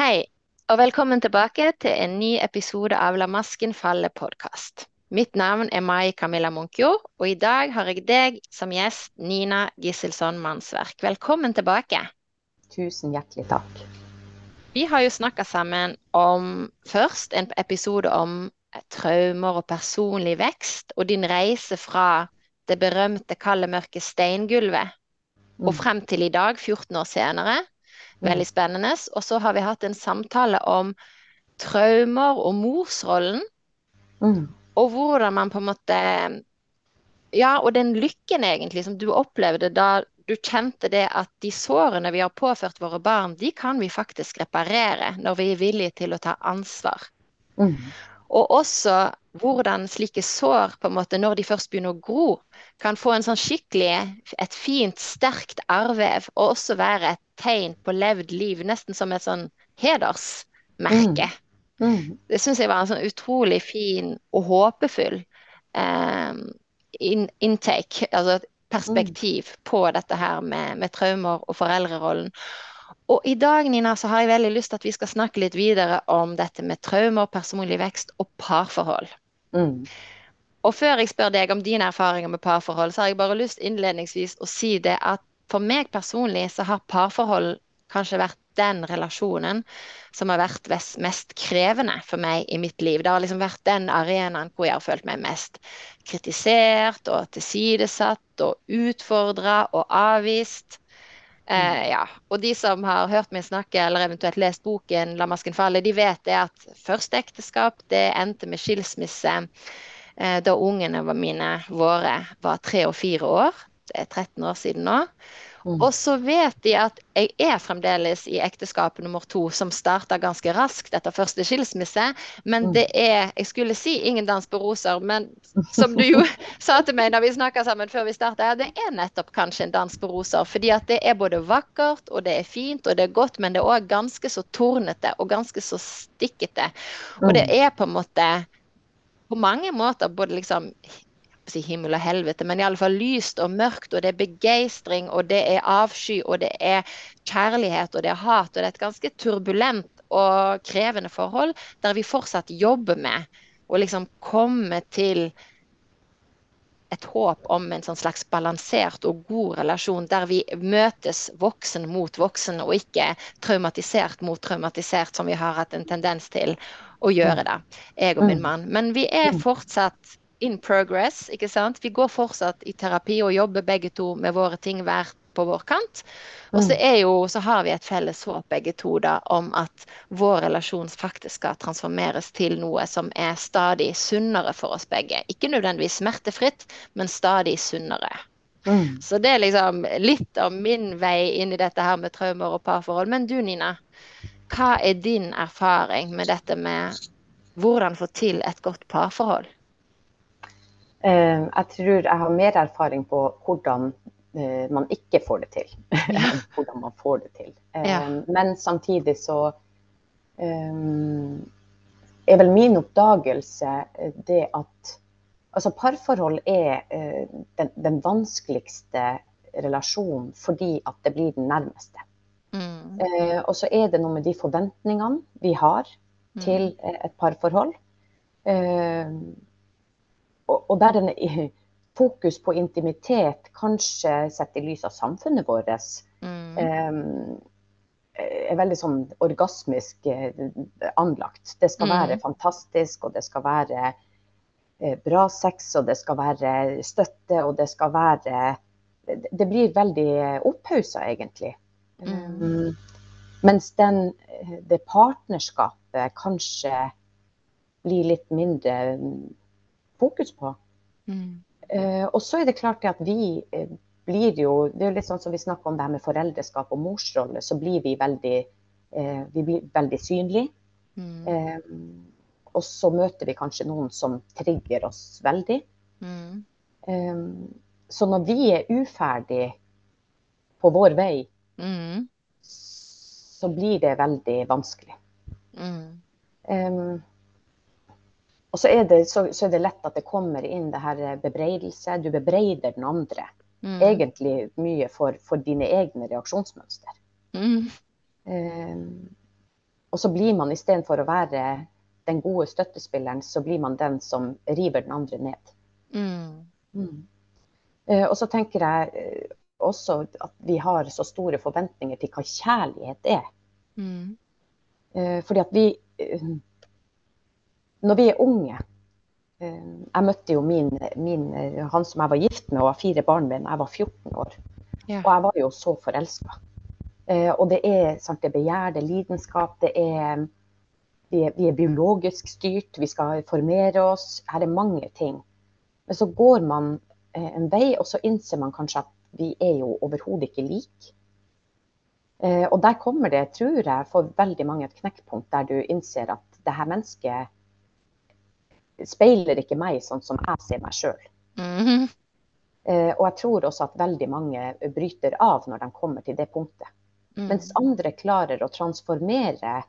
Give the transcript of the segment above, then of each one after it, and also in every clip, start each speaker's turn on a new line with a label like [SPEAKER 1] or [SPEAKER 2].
[SPEAKER 1] Hei, og velkommen tilbake til en ny episode av La masken falle-podkast. Mitt navn er Mai Camilla Munkjord, og i dag har jeg deg som gjest, Nina Giselsson Mannsverk. Velkommen tilbake.
[SPEAKER 2] Tusen hjertelig takk.
[SPEAKER 1] Vi har jo snakka sammen om først en episode om traumer og personlig vekst, og din reise fra det berømte kalde, mørke steingulvet og frem til i dag, 14 år senere. Veldig spennende. Og så har vi hatt en samtale om traumer og morsrollen.
[SPEAKER 2] Mm.
[SPEAKER 1] Og hvordan man på en måte Ja, og den lykken egentlig som du opplevde da du kjente det at de sårene vi har påført våre barn, de kan vi faktisk reparere når vi er villige til å ta ansvar.
[SPEAKER 2] Mm.
[SPEAKER 1] Og også hvordan slike sår, på en måte, når de først begynner å gro, kan få en sånn skikkelig, et fint, sterkt arrvev, og også være et tegn på levd liv, nesten som et sånn hedersmerke.
[SPEAKER 2] Mm.
[SPEAKER 1] Det syns jeg var en sånn utrolig fin og håpefull eh, in intake, altså et perspektiv på dette her med, med traumer og foreldrerollen. Og i dag Nina, så har jeg veldig lyst til at vi skal snakke litt videre om dette med traumer, personlig vekst og parforhold.
[SPEAKER 2] Mm.
[SPEAKER 1] Og før jeg spør deg om dine erfaringer med parforhold, så har jeg bare lyst innledningsvis å si det at for meg personlig så har parforhold kanskje vært den relasjonen som har vært mest krevende for meg i mitt liv. Det har liksom vært den arenaen hvor jeg har følt meg mest kritisert og tilsidesatt og utfordra og avvist. Eh, ja. Og de som har hørt meg snakke eller eventuelt lest boken 'La masken falle', de vet det at første ekteskap det endte med skilsmisse eh, da ungene mine, våre, var tre og fire år. Det er 13 år siden nå.
[SPEAKER 2] Mm.
[SPEAKER 1] Og så vet de at jeg er fremdeles i ekteskap nummer to, som starta ganske raskt etter første skilsmisse. Men
[SPEAKER 2] Mm.
[SPEAKER 1] det er Jeg skulle si ingen dans på roser, men som du jo sa til meg da vi snakka sammen før vi starta, ja, det er nettopp kanskje en dans på roser. Fordi at det er både vakkert, og det er fint, og det er godt, men det er òg ganske så tornete og ganske så stikkete. Og det er på en måte på mange måter både liksom si himmel og helvete, men i alle fall lyst og mørkt, og det er begeistring, og det er avsky, og det er kjærlighet, og det er hat, og det er et ganske turbulent og krevende forhold der vi fortsatt jobber med å liksom komme til et håp om en sånn slags balansert og god relasjon der vi møtes voksen mot voksen, og ikke traumatisert mot traumatisert, som vi har hatt en tendens til å gjøre det, jeg og min mann. Men vi er fortsatt in progress, ikke sant. Vi går fortsatt i terapi og jobber begge to med våre ting hver på vår kant. Og så, er jo, så har vi et felles håp begge to da, om at vår relasjon faktisk skal transformeres til noe som er stadig sunnere for oss begge. Ikke nødvendigvis smertefritt, men stadig sunnere.
[SPEAKER 2] Mm.
[SPEAKER 1] Så det er liksom litt av min vei inn i dette her med traumer og parforhold. Men du Nina, hva er din erfaring med dette med hvordan få til et godt parforhold?
[SPEAKER 2] Eh, jeg tror jeg har mer erfaring på hvordan eh, man ikke får det til, enn hvordan man får det til. Eh,
[SPEAKER 1] Ja.
[SPEAKER 2] Men samtidig så er vel min oppdagelse det at altså parforhold er den, den vanskeligste relasjonen fordi at det blir den nærmeste.
[SPEAKER 1] Mm.
[SPEAKER 2] Eh, og så er det noe med de forventningene vi har til eh, et parforhold. Eh, og, og der en fokus på intimitet, kanskje sett i lys av samfunnet vårt,
[SPEAKER 1] Mm.
[SPEAKER 2] eh, er veldig sånn orgasmisk eh, anlagt. Det skal
[SPEAKER 1] Mm.
[SPEAKER 2] være fantastisk, og det skal være eh, bra sex, og det skal være støtte, og det skal være Det, blir veldig opphausa, egentlig.
[SPEAKER 1] Mm.
[SPEAKER 2] Mens den, eh, det partnerskapet kanskje blir litt mindre mm, fokus på.
[SPEAKER 1] Mm.
[SPEAKER 2] Eh, og så er det klart at vi eh, blir jo Det er litt sånn som vi snakker om det her med foreldreskap og morsrolle, så blir vi veldig, eh, vi blir veldig synlige.
[SPEAKER 1] Mm.
[SPEAKER 2] Eh, og så møter vi kanskje noen som trigger oss veldig.
[SPEAKER 1] Mm.
[SPEAKER 2] Eh, så når vi er uferdig på vår vei,
[SPEAKER 1] Mm.
[SPEAKER 2] så blir det veldig vanskelig.
[SPEAKER 1] Mm.
[SPEAKER 2] Um, og så er, det, så, så er det lett at det kommer inn det her bebreidelse. Du bebreider den andre.
[SPEAKER 1] Mm.
[SPEAKER 2] Egentlig mye for, for dine egne reaksjonsmønster.
[SPEAKER 1] Mm.
[SPEAKER 2] Um, og så blir man istedenfor å være den gode støttespilleren, så blir man den som river den andre ned.
[SPEAKER 1] Mm.
[SPEAKER 2] Eh, og så tenker jeg eh, også at vi har så store forventninger til hva kjærlighet er. Eh, fordi at vi eh, Når vi er unge eh, Jeg møtte jo min, min, han som jeg var gift med og har fire barn med da jeg var 14 år.
[SPEAKER 1] Ja.
[SPEAKER 2] Og jeg var jo så forelska. Eh, og det er, sant, det begjær, det er lidenskap, det er vi, er vi er biologisk styrt, vi skal formere oss. Her er mange ting. Men så går man eh, en vei, og så innser man kanskje at vi er jo overhodet ikke like. Og der kommer det, tror jeg, for veldig mange et knekkpunkt der du innser at det her mennesket speiler ikke meg sånn som jeg ser meg sjøl.
[SPEAKER 1] Mhm.
[SPEAKER 2] Eh, og jeg tror også at veldig mange bryter av når de kommer til det punktet.
[SPEAKER 1] Mm.
[SPEAKER 2] Mens andre klarer å transformere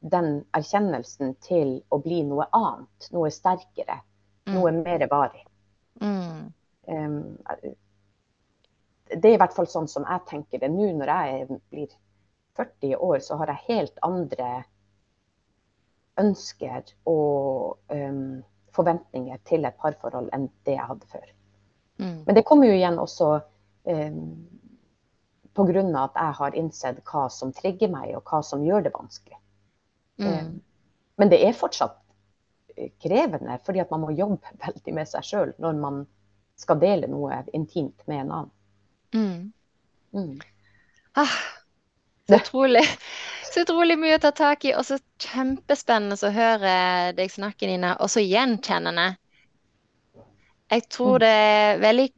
[SPEAKER 2] den erkjennelsen til å bli noe annet, noe sterkere, noe mer varig.
[SPEAKER 1] Mm.
[SPEAKER 2] Um, det er i hvert fall sånn som jeg tenker det. Nå når jeg blir 40 år, så har jeg helt andre ønsker og um, forventninger til et parforhold enn det jeg hadde før.
[SPEAKER 1] Mm.
[SPEAKER 2] Men det kommer jo igjen også um, pga. at jeg har innsett hva som trigger meg, og hva som gjør det vanskelig.
[SPEAKER 1] Mm.
[SPEAKER 2] Um, men det er fortsatt eh, krevende, fordi at man må jobbe veldig med seg sjøl når man skal dele noe intimt med en annen.
[SPEAKER 1] Mm.
[SPEAKER 2] Mm.
[SPEAKER 1] Ah, utrolig, så utrolig mye å ta tak i, og så kjempespennende å høre deg snakke, Nina, og så gjenkjennende. Jeg tror det er veldig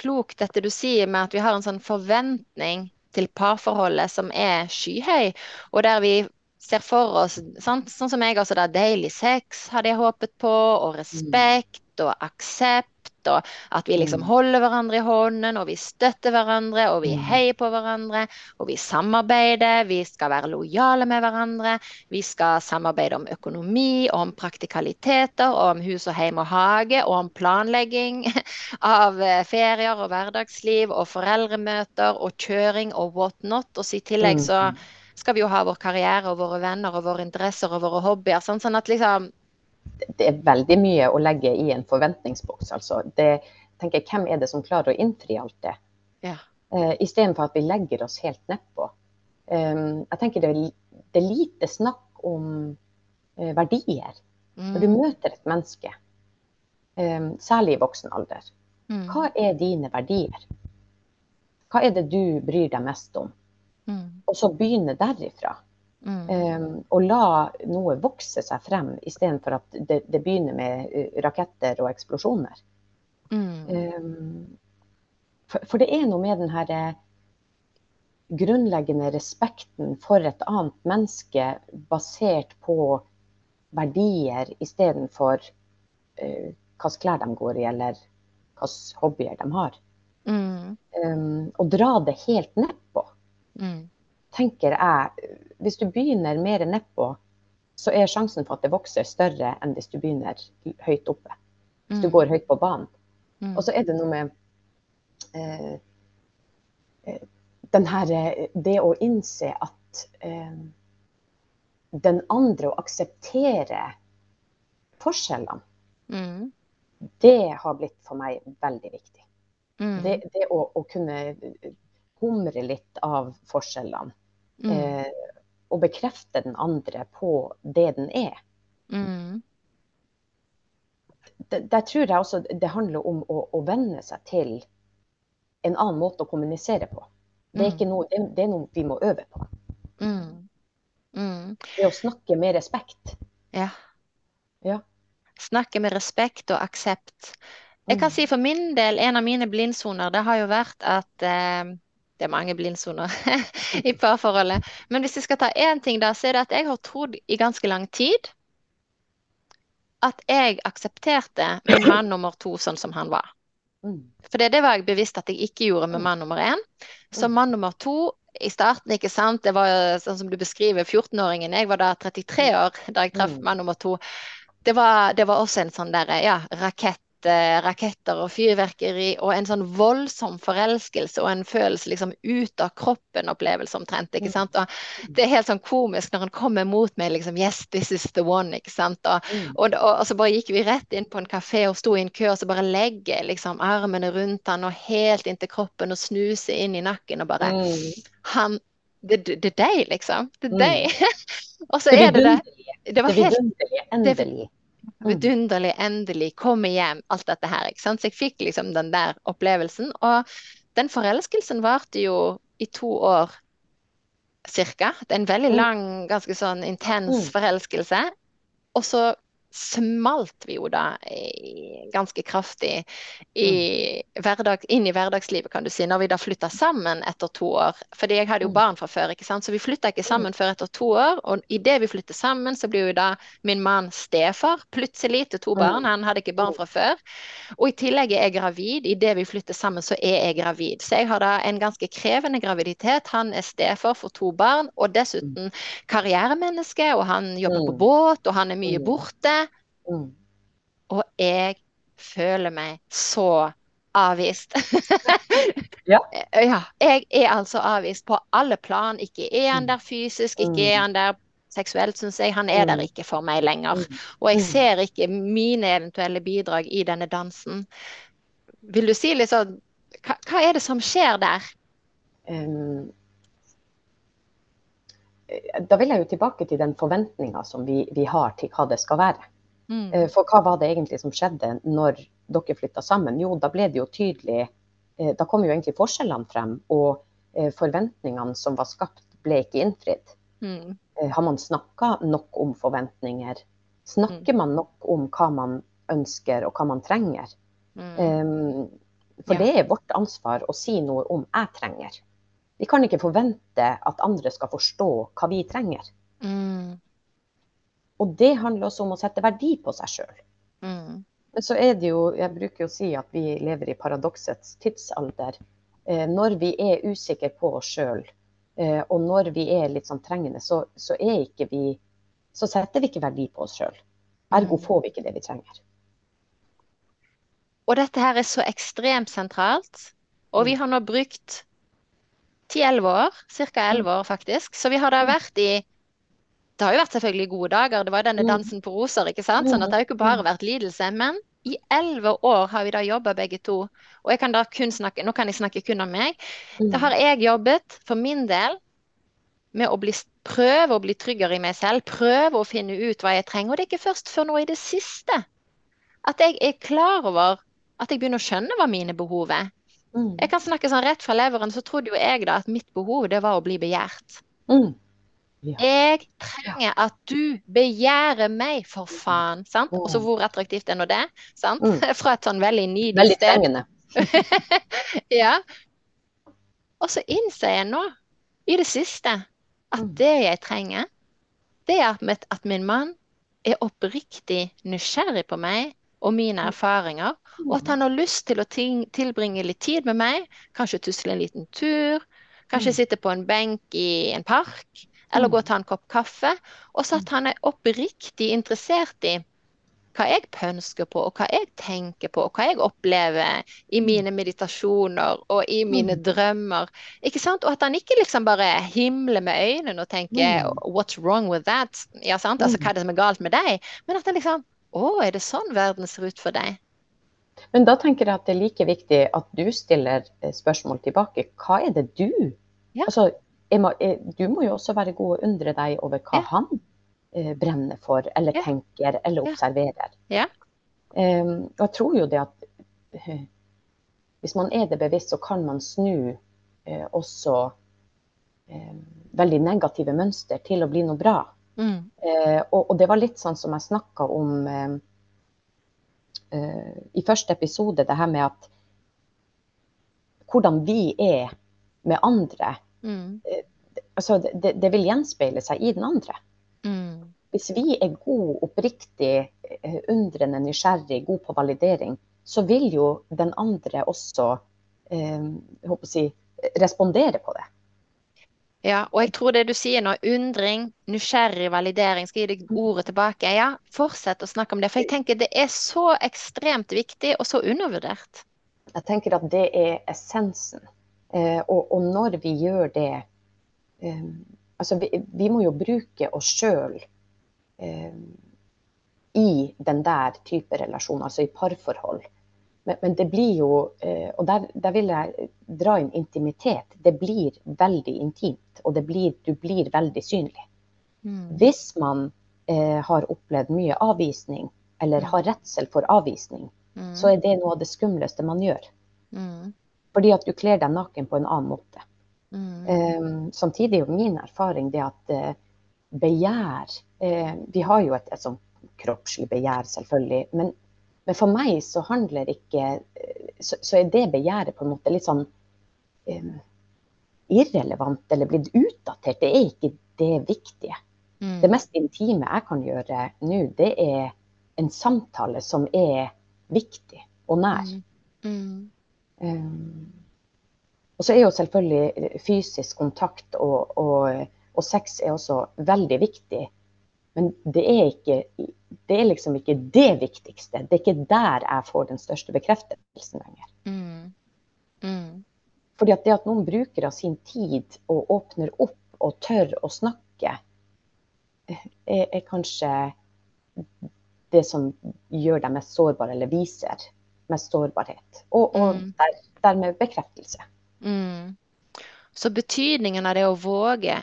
[SPEAKER 1] klokt dette du sier med at vi har en sånn forventning til parforholdet som er skyhøy, og der vi ser for oss, sant? sånn som jeg også, da deilig sex hadde jeg håpet på, og respekt og aksept, og at vi liksom
[SPEAKER 2] Mm.
[SPEAKER 1] holder hverandre i hånden, og vi støtter hverandre, og vi
[SPEAKER 2] Mm.
[SPEAKER 1] heier på hverandre, og vi samarbeider, vi skal være lojale med hverandre, vi skal samarbeide om økonomi, om praktikaliteter, om hus og heim og hage, og om planlegging av eh, ferier og hverdagsliv, og foreldremøter, og kjøring og what not, og så i tillegg så
[SPEAKER 2] Mm.
[SPEAKER 1] skal vi jo ha vår karriere og våre venner og våre interesser og våre hobbyer, sånn, sånn at liksom,
[SPEAKER 2] det er veldig mye å legge i en forventningsboks. Altså. Det, tenker, hvem er det som klarer å innfri alt det?
[SPEAKER 1] ja.
[SPEAKER 2] Uh, Istedenfor at vi legger oss helt nedpå. Um, jeg tenker det det er lite snakk om uh, verdier. Når du
[SPEAKER 1] Mm,
[SPEAKER 2] møter et menneske, um, særlig i voksen alder,
[SPEAKER 1] mm,
[SPEAKER 2] hva er dine verdier? Hva er det du bryr deg mest om?
[SPEAKER 1] mm,
[SPEAKER 2] Og så begynne derifra.
[SPEAKER 1] Mm,
[SPEAKER 2] Um, og la noe vokse seg frem, istedenfor at det, det begynner med uh, raketter og eksplosjoner.
[SPEAKER 1] mm,
[SPEAKER 2] Um, for, for det er noe med den her eh, grunnleggende respekten for et annet menneske basert på verdier istedenfor uh, hvilke klær de går i, eller hvilke hobbyer de har.
[SPEAKER 1] mm,
[SPEAKER 2] Um, og dra det helt nedpå.
[SPEAKER 1] mm,
[SPEAKER 2] tenker jeg, hvis du begynner mer nedpå, så er sjansen for at det vokser større enn hvis du begynner høyt oppe. Hvis du
[SPEAKER 1] mm,
[SPEAKER 2] går høyt på banen.
[SPEAKER 1] mm,
[SPEAKER 2] Og så er det noe med eh, eh, den her, eh, det å innse at eh, den andre å akseptere forskjellene,
[SPEAKER 1] mm,
[SPEAKER 2] det har blitt for meg veldig viktig.
[SPEAKER 1] mm,
[SPEAKER 2] Det, det å, å kunne humre litt av forskjellene.
[SPEAKER 1] Mm,
[SPEAKER 2] eh, og bekrefte den andre på det den er.
[SPEAKER 1] mm,
[SPEAKER 2] Der, tror jeg også det handler om å, å venne seg til en annen måte å kommunisere på. Det er,
[SPEAKER 1] Mm.
[SPEAKER 2] noe, det, det er noe vi må øve på.
[SPEAKER 1] mm, mm.
[SPEAKER 2] Det å snakke med respekt.
[SPEAKER 1] Ja.
[SPEAKER 2] Ja.
[SPEAKER 1] Snakke med respekt og aksept. Jeg kan
[SPEAKER 2] Mm.
[SPEAKER 1] si for min del, en av mine blindsoner, det har jo vært at eh, det er mange blindsoner i parforholdet. Men hvis jeg skal ta én ting, da, så er det at jeg har trodd i ganske lang tid at jeg aksepterte min mann nummer to sånn som han var.
[SPEAKER 2] Mm.
[SPEAKER 1] For det, det var jeg bevisst at jeg ikke gjorde med
[SPEAKER 2] Mm.
[SPEAKER 1] mann nummer én. Så
[SPEAKER 2] Mm.
[SPEAKER 1] mann nummer to i starten, ikke sant, det var sånn som du beskriver 14-åringen. Jeg var da 33 år da jeg traff mann nummer to. Det var, det var også en sånn der, ja, rakett uh, raketter og fyrverkeri og en sånn voldsom forelskelse og en følelse liksom ut av kroppen-opplevelse omtrent. ikke sant? Og det er helt sånn komisk når han kommer mot meg liksom Yes, this is the one. ikke sant? Og, mm. og, og, og så bare gikk vi rett inn på en kafé og sto i en kø og så bare legger liksom armene rundt han og helt inntil kroppen og snuser inn i nakken og bare mm. Han det, det, er deg, liksom. Det er mm. deg. og så er det det.
[SPEAKER 2] Det var helt Endelig.
[SPEAKER 1] Mm. Vidunderlig, endelig, komme hjem, alt dette her. ikke sant? Så jeg fikk liksom den der opplevelsen. Og den forelskelsen varte jo i to år cirka. Det er en veldig lang, ganske sånn intens forelskelse. Og så smalt vi jo da ganske kraftig i mm. hverdag, inn i hverdagslivet, kan du si, når vi da flytta sammen etter to år. Fordi jeg hadde jo mm. barn fra før, ikke sant? så vi flytta ikke sammen mm. før etter to år. Og idet vi flytter sammen, så blir jo da min mann stefar plutselig til to barn. Han hadde ikke barn fra før. Og i tillegg er jeg gravid. Idet vi flytter sammen, så er jeg gravid. Så jeg har da en ganske krevende graviditet. Han er stefar for to barn, og dessuten karrieremenneske, og han jobber på båt, og han er mye borte. Mm. Og jeg føler meg så avvist. ja. ja. Jeg er altså avvist på alle plan. Ikke er han mm. der fysisk, ikke er mm. han der seksuelt, syns jeg. Han er der ikke for meg lenger. Og jeg ser ikke mine eventuelle bidrag i denne dansen. Vil du si litt sånn hva, hva er det som skjer der? Um,
[SPEAKER 2] da vil jeg jo tilbake til den forventninga som vi, vi, har til hva det skal være. Mm. Eh, for hva var det egentlig som skjedde når dere flytta sammen? Jo, da ble det jo tydelig eh, Da kom jo egentlig forskjellene frem. Og eh, forventningene som var skapt, ble ikke innfridd. Mm. Har man snakka nok om forventninger? Snakker mm. man nok om hva man ønsker og hva man trenger? Um, for ja. det er vårt ansvar å si noe om 'jeg trenger'. Vi kan ikke forvente at andre skal forstå hva vi trenger. Mm. Og det handler også om å sette verdi på seg sjøl. Mm. Men så er det jo, jeg bruker jo å si at vi lever i paradoksets tidsalder. Eh, når vi er usikre på oss sjøl, eh, og når vi er litt sånn trengende, så, så, vi, så setter vi ikke verdi på oss sjøl. Ergo mm. får vi ikke det vi trenger.
[SPEAKER 1] Og dette her er så ekstremt sentralt. Og vi mm. har nå brukt 10-11 år, ca. 11 mm. år faktisk. Så vi har da vært i det har jo vært selvfølgelig gode dager. Det var denne dansen på roser, ikke sant. Sånn at det har jo ikke bare vært lidelse. Men i elleve år har vi da jobba begge to. Og jeg kan da kun snakke, nå kan jeg snakke kun om meg. Da har jeg jobbet for min del med å bli, prøve å bli tryggere i meg selv. Prøve å finne ut hva jeg trenger. Og det er ikke først før nå i det siste at jeg er klar over at jeg begynner å skjønne hva mine behov er. Mm. Jeg kan snakke sånn rett fra leveren, så trodde jo jeg da at mitt behov det var å bli begjært. Mm. Jeg trenger at du begjærer meg, for faen. sant? Mm. Og så hvor attraktivt er nå det? sant? Mm. Fra et sånn veldig nydelig
[SPEAKER 2] veldig sted. Veldig trengende.
[SPEAKER 1] ja. Og så innser jeg nå, i det siste, at mm. det jeg trenger, det er at min mann er oppriktig nysgjerrig på meg og mine mm. erfaringer, og at han har lyst til å tilbringe litt tid med meg. Kanskje tusle en liten tur, kanskje sitte på en benk i en park eller gå og ta en kopp kaffe. Og så at han er oppriktig interessert i hva jeg pønsker på, og hva jeg tenker på, og hva jeg opplever i mine meditasjoner og i mine mm. drømmer. Ikke sant? Og at han ikke liksom bare himler med øynene og tenker mm. 'what's wrong with that'? Ja, sant? Altså, mm. hva er det som er galt med deg? Men at han liksom 'Å, er det sånn verden ser ut for deg?'
[SPEAKER 2] Men da tenker jeg at det er like viktig at du stiller eh, spørsmål tilbake. Hva er det du ja. Altså, må, du må jo også være god og undre deg over hva ja. han eh, brenner for, eller ja. tenker, eller observerer. Ja. Um, og jeg tror jo det at uh, hvis man er det bevisst, så kan man snu uh, også uh, veldig negative mønster til å bli noe bra. Mm. Og, og, det var litt sånn som jeg snakka om i første episode, det her med at hvordan vi er med andre Mm. Eh, altså, det, det, vil gjenspeile seg i den andre. Mm. Hvis vi er god, oppriktig, eh, undrende, nysgjerrig, god på validering, så vil jo den andre også eh, si, respondere på det.
[SPEAKER 1] Ja, og jeg tror det du sier nå, undring, nysgjerrig validering, skal gi deg ordet tilbake. Ja, fortsett å snakke om det. For jeg tenker det er så ekstremt viktig og så undervurdert.
[SPEAKER 2] Jeg tenker at det er essensen. Eh, og, og, når vi gjør det eh, Altså, vi, vi, må jo bruke oss sjøl eh, i den der type relasjon, altså i parforhold. Men, men, det blir jo eh, Og der, der, vil jeg dra inn intimitet. Det blir veldig intimt, og blir, du blir veldig synlig. Mm. Hvis man eh, har opplevd mye avvisning, eller har redsel for avvisning, mm. så er det noe av det skumleste man gjør. Mm. Fordi at du kler deg naken på en annen måte. Um, samtidig er min erfaring det at uh, begjær uh, Vi har jo et, et sånt kroppslig begjær, selvfølgelig. men men for meg så handler ikke Så, så er det begjæret på en måte litt sånn um, irrelevant eller blitt utdatert. Det er ikke det viktige. Mm. Det mest intime jeg kan gjøre nå, det er en samtale som er viktig og nær. Mm. Mm. Um, og så er jo selvfølgelig fysisk kontakt og, og, og, sex er også veldig viktig. Men det er ikke det er liksom ikke det viktigste. Det er ikke der jeg får den største bekreftelsen lenger. Mm. Mm. Fordi at det at noen bruker av sin tid og åpner opp og tør å snakke, er, er kanskje det som gjør dem mest sårbare, eller viser mest sårbarhet. Og, og mm. der, dermed bekreftelse. Mm.
[SPEAKER 1] Så betydningen av det å våge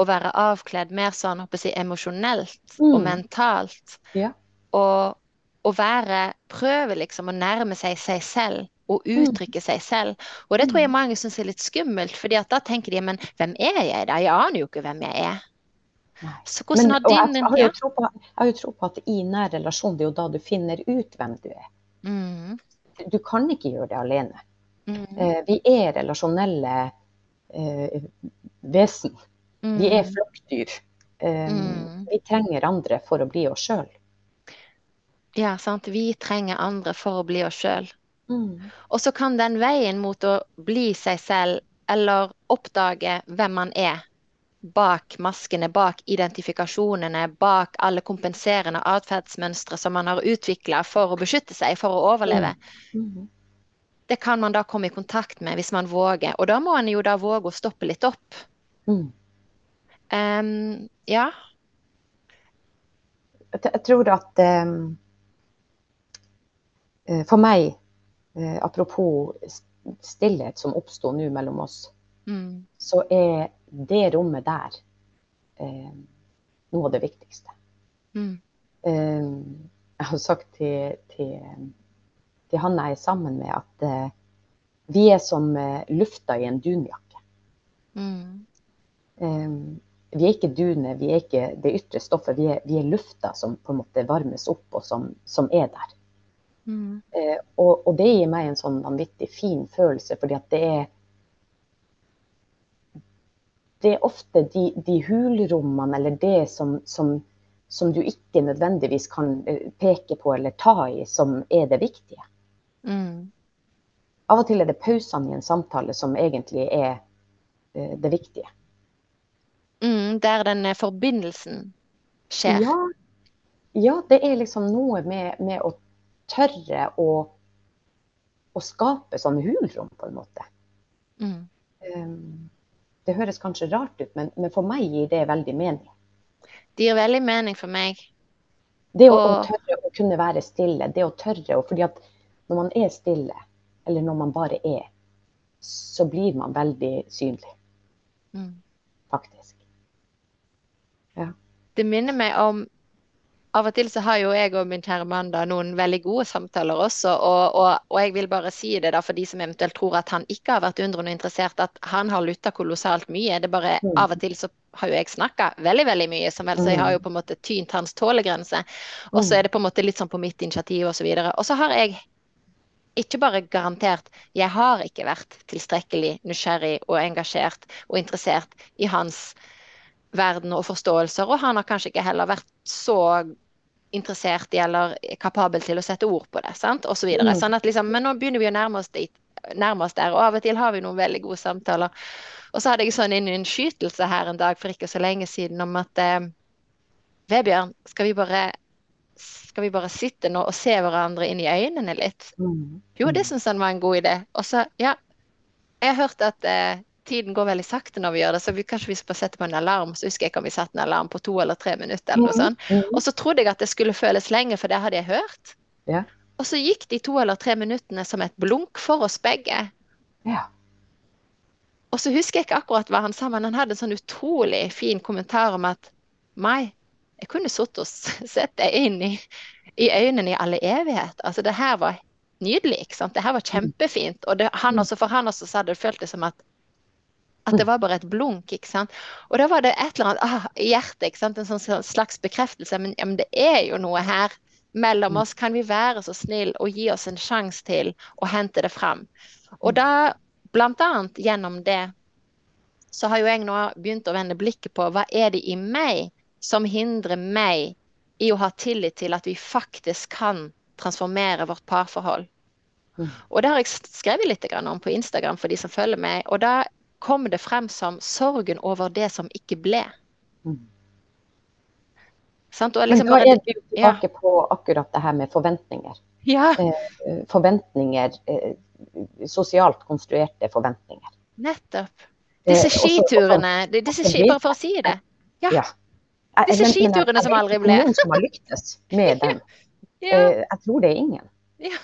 [SPEAKER 1] å være avkledd mer sånn si, emosjonelt mm. og mentalt. Ja. Og å være Prøve liksom å nærme seg seg selv og mm. uttrykke seg selv. Og det tror jeg mm. mange syns er litt skummelt, fordi da tenker de men hvem er jeg da? Jeg aner jo ikke hvem jeg er.
[SPEAKER 2] Så hvordan har din jeg, jeg har jo tro på at i nær relasjon, det er jo da du finner ut hvem du er. Mm. Du kan ikke gjøre det alene. Mm. Eh, vi er relasjonelle eh, vesen. Mm. Vi er flokkdyr. Eh, mm. Vi trenger andre for å bli oss sjøl.
[SPEAKER 1] Ja, sant. Vi trenger andre for å bli oss sjøl. Mm. Og så kan den veien mot å bli seg selv, eller oppdage hvem man er, bak maskene, bak identifikasjonene, bak alle kompenserende atferdsmønstre som man har utvikla for å beskytte seg, for å overleve. Mm. mm. Det kan man da komme i kontakt med hvis man våger. Og da må man jo da våge å stoppe litt opp. Mm. Um, ja.
[SPEAKER 2] Jeg tror at um, For meg, uh, apropos stillhet som oppsto nå mellom oss, mm. Så er det rommet der eh, noe av det viktigste. Mm. Eh, jeg har sagt til, til, til, han jeg er sammen med, at eh, vi er som lufta i en dunjakke. Mm. Um, vi er ikke dunet, vi er ikke det ytre stoffet. Vi er, vi er, lufta som på en måte varmes opp, og som, som er der. Mm. Eh, og, og, det gir meg en sånn vanvittig fin følelse, fordi at det er Det er ofte de, de hulrommene eller det som, som, som, du ikke nødvendigvis kan eh, peke på eller ta i, som er det viktige. Mm. Av og til er det pausene i en samtale som egentlig er eh, det viktige.
[SPEAKER 1] Mm, der den eh, forbindelsen skjer.
[SPEAKER 2] Ja, ja det er liksom noe med, med å tørre å, å, skape sånne hulrom, på en måte. Mm. Um, det høres kanskje rart ut, men, men, for meg gir det veldig mening.
[SPEAKER 1] Det gir veldig mening for meg.
[SPEAKER 2] Det å, og... å tørre å kunne være stille, det å tørre å fordi at når man er stille, eller når man bare er, så blir man veldig synlig. Mm. Faktisk.
[SPEAKER 1] Ja. Det minner meg om av og til så har jo jeg og min kjære mann da noen veldig gode samtaler også, og, og, og, jeg vil bare si det da for de som eventuelt tror at han ikke har vært undrende interessert, at han har lytta kolossalt mye. Det er bare mm. av og til så har jo jeg snakka veldig veldig mye, som vel, så jeg har jo mm. på en måte tynt hans tålegrense. Og så mm. er det på en måte litt sånn på mitt initiativ videre. Og så har jeg ikke bare garantert, jeg har ikke vært tilstrekkelig nysgjerrig og engasjert og interessert i hans verden og forståelser, og han har kanskje ikke heller vært så interessert i eller kapabel til å sette ord på det. sant, og så videre. Mm. Sånn at liksom, men nå begynner vi å nærme oss dit. nærmest der. Og av og til har vi noen veldig gode samtaler. Og så hadde jeg sånn en innskytelse her en dag for ikke så lenge siden om at eh, Vebjørn, skal vi bare skal vi bare sitte nå og se hverandre inn i øynene litt? Mm. Jo, det syns han var en god idé. Og så, ja, jeg har hørt at eh, tiden går veldig sakte når vi gjør det, så vi, kanskje vi skal sette på en alarm. Så husker jeg ikke om vi satte en alarm på to eller tre minutter. eller noe mm, sånt. Mm. Og så trodde jeg at det skulle føles lenge, for det hadde jeg hørt.
[SPEAKER 2] Ja.
[SPEAKER 1] Og så gikk de to eller tre minuttene som et blunk for oss begge.
[SPEAKER 2] Ja.
[SPEAKER 1] Og så husker jeg ikke akkurat hva han sa, men han hadde en sånn utrolig fin kommentar om at Mai, jeg kunne sittet og sett deg inn i, i, øynene i alle evighet. Altså, det her var nydelig. ikke sant? Det her var kjempefint. Og det, han også, for han også så hadde det føltes som at at det var bare et blunk. ikke sant? Og da var det et eller annet ah, hjertet, ikke sant? en sånn slags bekreftelse. Men, ja, men det er jo noe her mellom oss. Kan vi være så snill og gi oss en sjanse til å hente det fram? Og da, blant annet gjennom det, så har jo jeg nå begynt å vende blikket på hva er det i meg som hindrer meg i å ha tillit til at vi faktisk kan transformere vårt parforhold. Mm. Og det har jeg skrevet litt om på Instagram for de som følger meg. Og da kommer det frem som sorgen over det som ikke ble. Mm.
[SPEAKER 2] Sant? Liksom Men da er du tilbake ja. på akkurat det her med forventninger.
[SPEAKER 1] Ja.
[SPEAKER 2] Eh, forventninger, eh, sosialt konstruerte forventninger.
[SPEAKER 1] Nettopp. Eh, disse skiturene, disse ski, bare for å si det. Ja.
[SPEAKER 2] ja.
[SPEAKER 1] Disse men, skiturene men, som aldri ble.
[SPEAKER 2] Noen som har lyktes med dem. ja. Eh, jeg tror det er ingen.
[SPEAKER 1] Ja.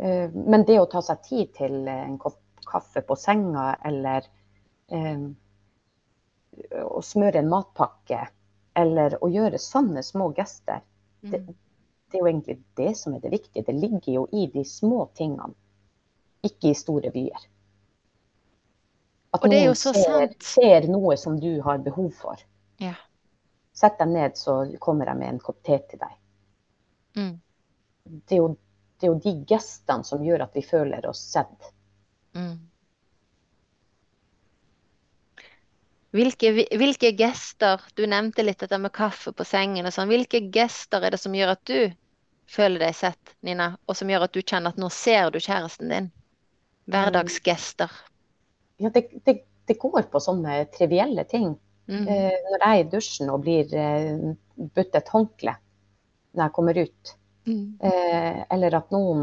[SPEAKER 2] Eh, men det å ta seg tid til en kopp kaffe på senga, eller eh, å smøre en matpakke, eller å gjøre sånne små gester. Mm. Det, det, er jo egentlig det som er det viktige. Det ligger jo i de små tingene, ikke i store byer. At noen ser, ser, noe som du har behov for.
[SPEAKER 1] Ja.
[SPEAKER 2] Sett deg ned, så kommer jeg med en kopp te til deg.
[SPEAKER 1] Mm.
[SPEAKER 2] Det, er jo, det, er jo, de gestene som gjør at vi føler oss sett.
[SPEAKER 1] Mm. Hvilke, hvilke, gester Du nevnte litt dette med kaffe på sengen og sånn. Hvilke gester er det som gjør at du føler deg sett, Nina, og som gjør at du kjenner at nå ser du kjæresten din? Hverdagsgester.
[SPEAKER 2] Ja, det, det, det går på sånne trivielle ting. Mm. Eh, når jeg er i dusjen og blir eh, budt et håndkle når jeg kommer ut, mm. eh, eller at noen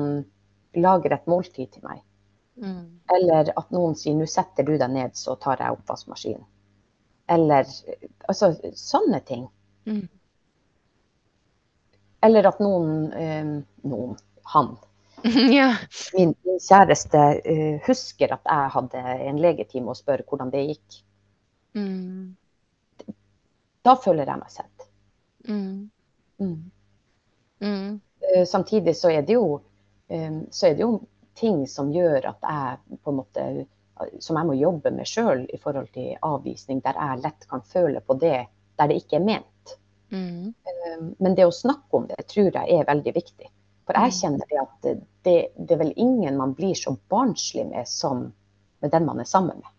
[SPEAKER 2] lager et måltid til meg.
[SPEAKER 1] Mm.
[SPEAKER 2] Eller at noen sier 'nå setter du deg ned, så tar jeg oppvaskmaskinen'. Eller altså sånne ting.
[SPEAKER 1] Mm.
[SPEAKER 2] Eller at noen eh, Noen. Han.
[SPEAKER 1] ja.
[SPEAKER 2] min, min, kjæreste eh, husker at jeg hadde en legetime og spør hvordan det gikk.
[SPEAKER 1] Mm.
[SPEAKER 2] Da føler jeg meg sett.
[SPEAKER 1] Mm.
[SPEAKER 2] Mm.
[SPEAKER 1] Mm.
[SPEAKER 2] Eh, samtidig så er det jo eh, så er det jo ting som gjør at jeg på en måte som jeg må jobbe med sjøl i forhold til avvisning, der jeg lett kan føle på det der det ikke er ment.
[SPEAKER 1] Mm.
[SPEAKER 2] Eh, men det å snakke om det tror jeg er veldig viktig. For jeg mm. kjenner det at det, det er vel ingen man blir så barnslig med som med den man er sammen med.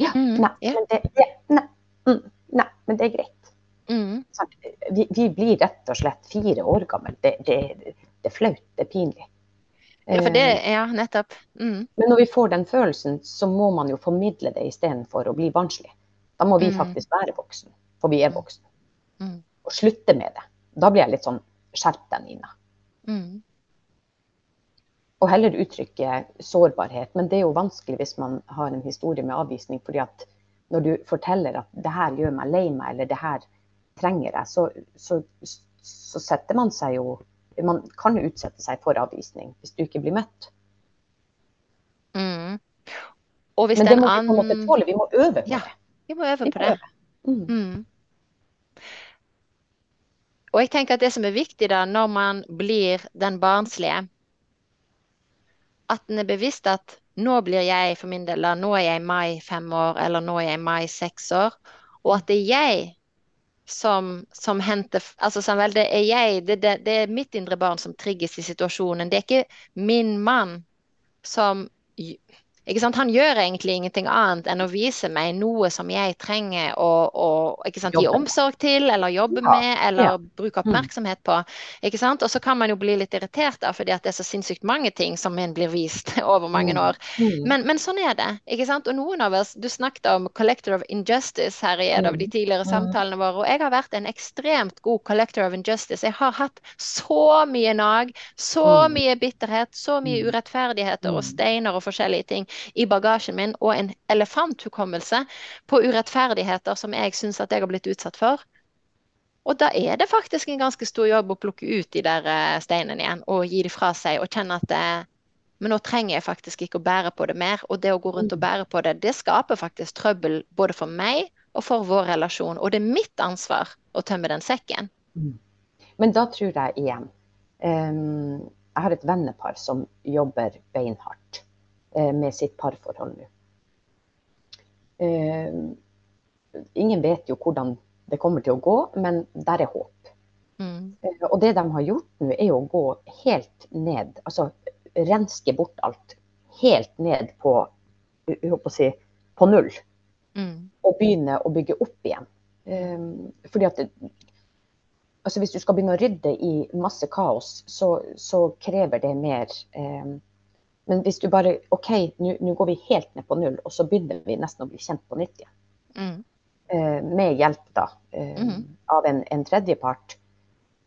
[SPEAKER 2] Ja, mm. nei, men det, ja, nei, mm, nei, men det er greit.
[SPEAKER 1] Mm.
[SPEAKER 2] Vi, vi, blir rett og slett fire år gamle. Det, det, det er flaut, det er pinlig.
[SPEAKER 1] Ja, for det, eh, ja, nettopp. Mm.
[SPEAKER 2] Men når vi får den følelsen, så må man jo formidle det istedenfor å bli barnslig. Da må vi mm. faktisk være voksen, for vi er voksne.
[SPEAKER 1] Mm.
[SPEAKER 2] Og slutte med det. Da blir jeg litt sånn skjerp deg, Nina.
[SPEAKER 1] Mm.
[SPEAKER 2] Og heller uttrykke sårbarhet. Men det er jo vanskelig hvis man har en historie med avvisning. fordi at når du forteller at det her gjør meg lei meg, eller det her trenger jeg, så, så, så setter man seg jo man kan utsette seg for avvisning hvis du ikke blir møtt.
[SPEAKER 1] Mm.
[SPEAKER 2] Men det må vi på en måte tåle. Vi må øve på
[SPEAKER 1] ja,
[SPEAKER 2] det.
[SPEAKER 1] Vi må øve vi på må det. Øve. Mm. Mm. Og jeg tenker at det som er viktig da, når man blir den barnslige, at en er bevisst at nå blir jeg for min del, da, nå er jeg mai fem år, eller nå er jeg mai seks år, og at det er jeg som, som henter altså som det, er jeg, det, det, det, er mitt indre barn som trigges i situasjonen. Det er ikke min mann som Han gjør egentlig ingenting annet enn å vise meg noe som jeg trenger å, å gi omsorg til, eller jobbe ja. med, eller ja. bruke mm. oppmerksomhet på. Og så kan man jo bli litt irritert da, fordi det er så sinnssykt mange ting som en blir vist over mange mm. år. Mm. Men, men, sånn er det. Og noen av oss, Du snakket om 'collector of injustice' her i en av de tidligere samtalene våre. Og jeg har vært en ekstremt god collector of injustice. Jeg har hatt så mye nag, så mye bitterhet, så mye urettferdigheter og steiner og forskjellige ting i bagasjen min og en elefanthukommelse på urettferdigheter som jeg syns at jeg har blitt utsatt for. Og da er det faktisk en ganske stor jobb å plukke ut de der eh, steinene igjen og gi de fra seg og kjenne at det, men nå trenger jeg faktisk ikke å bære på det mer. Og det å gå rundt og bære på det, det skaper faktisk trøbbel både for meg og for vår relasjon. Og det er mitt ansvar å tømme den sekken. Mm.
[SPEAKER 2] Men da tror jeg igjen um, Jeg har et vennepar som jobber beinhardt. Eh, med sitt parforhold nå. Eh, ingen vet jo hvordan det kommer til å gå, men der er håp. Mm. Eh, og det de har gjort nå, er å gå helt ned, altså renske bort alt. Helt ned på, si, på null. Mm. Og begynne å bygge opp igjen. fordi at altså Hvis du skal begynne å rydde i masse kaos, så, så krever det mer eh, men hvis du bare OK, nå går vi helt ned på null, og så begynner vi nesten å bli kjent på nytt igjen. Mm. Eh, med hjelp da, eh, mm. av en, en tredjepart.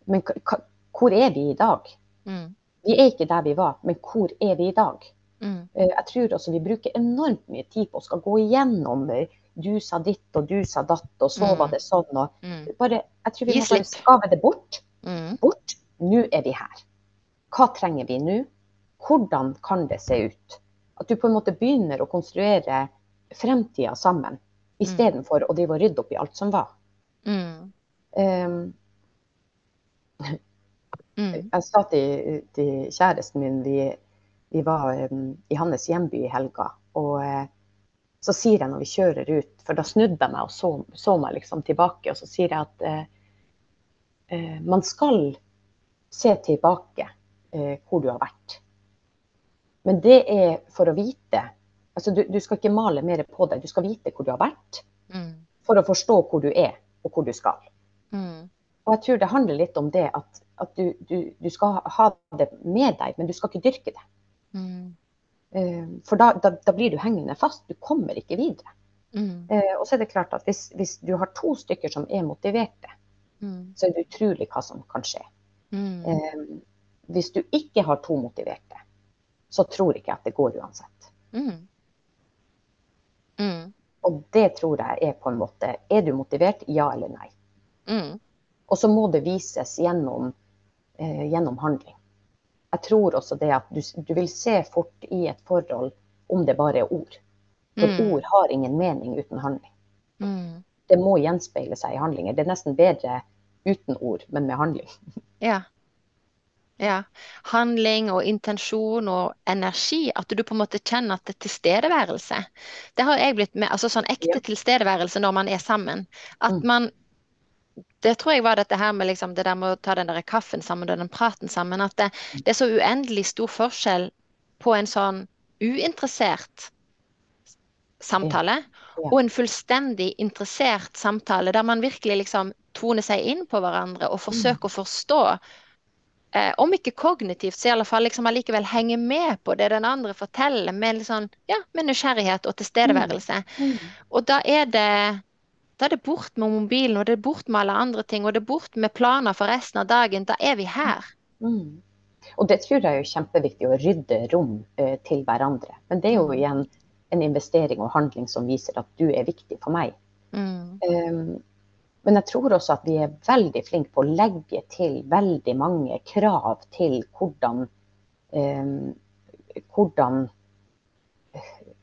[SPEAKER 2] Men hvor er vi i dag? Mm. Vi er ikke der vi var, men hvor er vi i dag? Mm. Eh, jeg tror også vi bruker enormt mye tid på å skal gå igjennom du sa ditt og du sa datt, og så var mm. det sånn. Og bare, jeg tror vi må bare skave det bort. Bort. Nå er vi her. Hva trenger vi nå? Hvordan kan det se ut? At du på en måte begynner å konstruere fremtida sammen, istedenfor mm. å drive og rydde opp i alt som var. Mm. Um, mm. Jeg sa til, til, kjæresten min vi, vi var um, i hans hjemby i helga. Og uh, så sier jeg når vi kjører ut, for da snudde jeg meg og så, så meg liksom tilbake, og så sier jeg at uh, uh, man skal se tilbake hvor du har vært. Men det er for å vite. Altså, du, du, skal ikke male mer på deg, du skal vite hvor du har vært. Mm. For å forstå hvor du er, og hvor du skal. Mm. Og jeg tror det handler litt om det at, at du, du, du, skal ha det med deg, men du skal ikke dyrke det. Mm. Uh, for da, da, da, blir du hengende fast. Du kommer ikke videre. Uh, og så er det klart at hvis, hvis, du har to stykker som er motiverte, mm. så er det utrolig hva som kan skje. Uh, hvis du ikke har to motiverte, så tror ikke jeg at det går uansett. Mm. Mm. Og det tror jeg er på en måte Er du motivert? Ja eller nei? Mm. Og så må det vises gjennom, eh, gjennom, handling. Jeg tror også det at du, du, vil se fort i et forhold om det bare er ord. For mm. ord har ingen mening uten handling. Mm. Det må gjenspeile seg i handlinger. Det er nesten bedre uten ord, men med handling.
[SPEAKER 1] Ja. Ja. Handling og intensjon og energi. At du på en måte kjenner at det er tilstedeværelse. Det har jeg blitt med. Altså sånn ekte ja. tilstedeværelse når man er sammen. At mm. man Det tror jeg var dette her med liksom, det der med å ta den der kaffen sammen og den praten sammen. At det, mm. det er så uendelig stor forskjell på en sånn uinteressert samtale ja. og en fullstendig interessert samtale der man virkelig liksom toner seg inn på hverandre og forsøker mm. å forstå eh, om ikke kognitivt, så i alle fall liksom allikevel henge med på det den andre forteller, med, sånn, ja, med nysgjerrighet og tilstedeværelse. Mm. Mm. Og da er det da er det bort med mobilen, og det er bort med alle andre ting, og det er bort med planer for resten av dagen. Da er vi her. Mm.
[SPEAKER 2] Og det tror jeg er kjempeviktig, å rydde rom eh, til hverandre. Men det er jo mm. igjen en investering og handling som viser at du er viktig for meg. Mm. Um, men jeg tror også at vi er veldig flinke på å legge til veldig mange krav til hvordan, eh, hvordan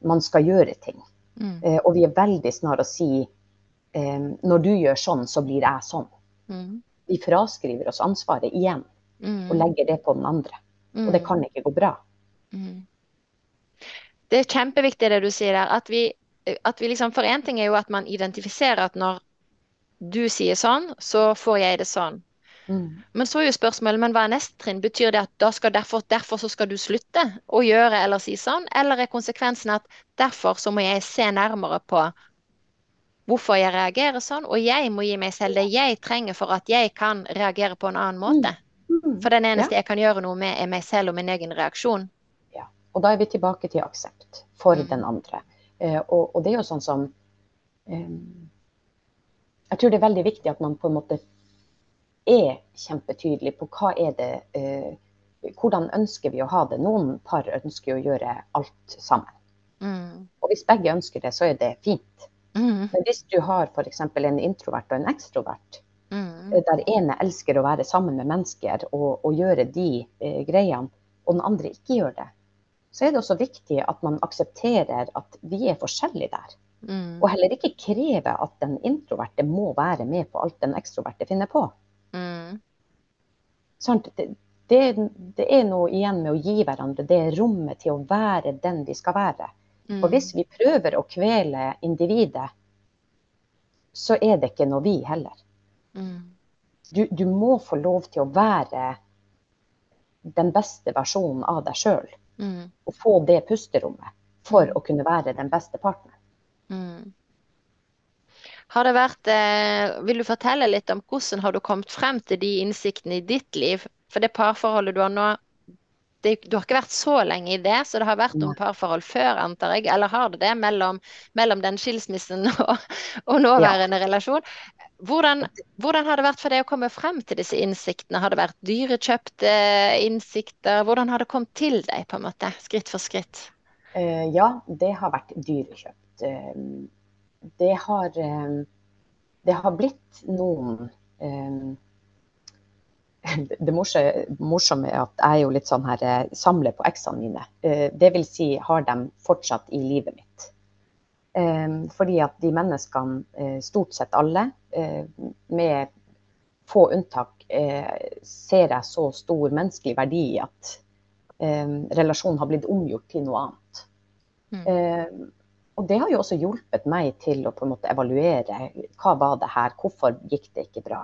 [SPEAKER 2] man skal gjøre ting. Mm. Eh, og vi er veldig snar å si eh, når du gjør sånn, så blir jeg sånn. Mm. Vi fraskriver oss ansvaret igjen mm. og legger det på den andre. Og det mm. kan ikke gå bra. Mm.
[SPEAKER 1] Det er kjempeviktig det du sier der. At vi, at vi liksom, for én ting er jo at man identifiserer at når du sier sånn, så får jeg det sånn.
[SPEAKER 2] Mm.
[SPEAKER 1] Men så er jo spørsmålet, men hva er neste trinn? Betyr det at skal derfor, derfor så skal du slutte å gjøre eller si sånn, eller er konsekvensen at derfor så må jeg se nærmere på hvorfor jeg reagerer sånn, og jeg må gi meg selv det jeg trenger for at jeg kan reagere på en annen måte.
[SPEAKER 2] Mm.
[SPEAKER 1] For den eneste jeg kan gjøre noe med, er meg selv og min egen reaksjon.
[SPEAKER 2] Ja. Og da er vi tilbake til aksept for
[SPEAKER 1] Mm.
[SPEAKER 2] den andre. Eh, og, og det er jo sånn som eh, Jeg tror det er veldig viktig at man på en måte er kjempetydelig på hva er det eh, Hvordan ønsker vi å ha det? Noen par ønsker å gjøre alt sammen.
[SPEAKER 1] Mm.
[SPEAKER 2] Og hvis begge ønsker det, så er det fint.
[SPEAKER 1] Mm.
[SPEAKER 2] Men hvis du har f.eks. en introvert og en ekstrovert,
[SPEAKER 1] Mm.
[SPEAKER 2] eh, der ene elsker å være sammen med mennesker og, og gjøre de eh, greiene, og den andre ikke gjør det, så er det også viktig at man aksepterer at vi er forskjellige der.
[SPEAKER 1] Mm.
[SPEAKER 2] Og heller ikke kreve at den introverte må være med på alt den ekstroverte finner på.
[SPEAKER 1] Mm.
[SPEAKER 2] Sant? Det, det, det er noe igjen med å gi hverandre det rommet til å være den vi skal være.
[SPEAKER 1] Mm.
[SPEAKER 2] Og hvis vi prøver å kvele individet, så er det ikke noe vi heller.
[SPEAKER 1] Mm.
[SPEAKER 2] Du, du må få lov til å være den beste versjonen av deg sjøl.
[SPEAKER 1] Mm.
[SPEAKER 2] Og få det pusterommet for å kunne være den beste partneren.
[SPEAKER 1] Mm. Har det vært, eh, vil du fortelle litt om hvordan har du kommet frem til de innsiktene i ditt liv? For det parforholdet du har nå, det, du har ikke vært så lenge i det, så det har vært om parforhold før, antar jeg. Eller har det det mellom, mellom den skilsmissen og, og nåværende relasjon? Hvordan, hvordan har det vært for deg å komme frem til disse innsiktene? Har det vært dyrekjøpte innsikter? Hvordan har det kommet til deg, på en måte, skritt for skritt?
[SPEAKER 2] Eh, ja, det har vært dyrekjøpt. Eh, det har eh, Det har blitt noen eh, Det morsomme, er at jeg er jo litt sånn her samler på eksene mine. Eh, det vil si har dem fortsatt i livet mitt. Fordi at de menneskene, stort sett alle, eh, med få unntak, eh, ser jeg så stor menneskelig verdi i at relasjonen har blitt omgjort til noe annet.
[SPEAKER 1] Mm.
[SPEAKER 2] Og det har jo også hjulpet meg til å på en måte evaluere hva var det her, hvorfor gikk det ikke bra.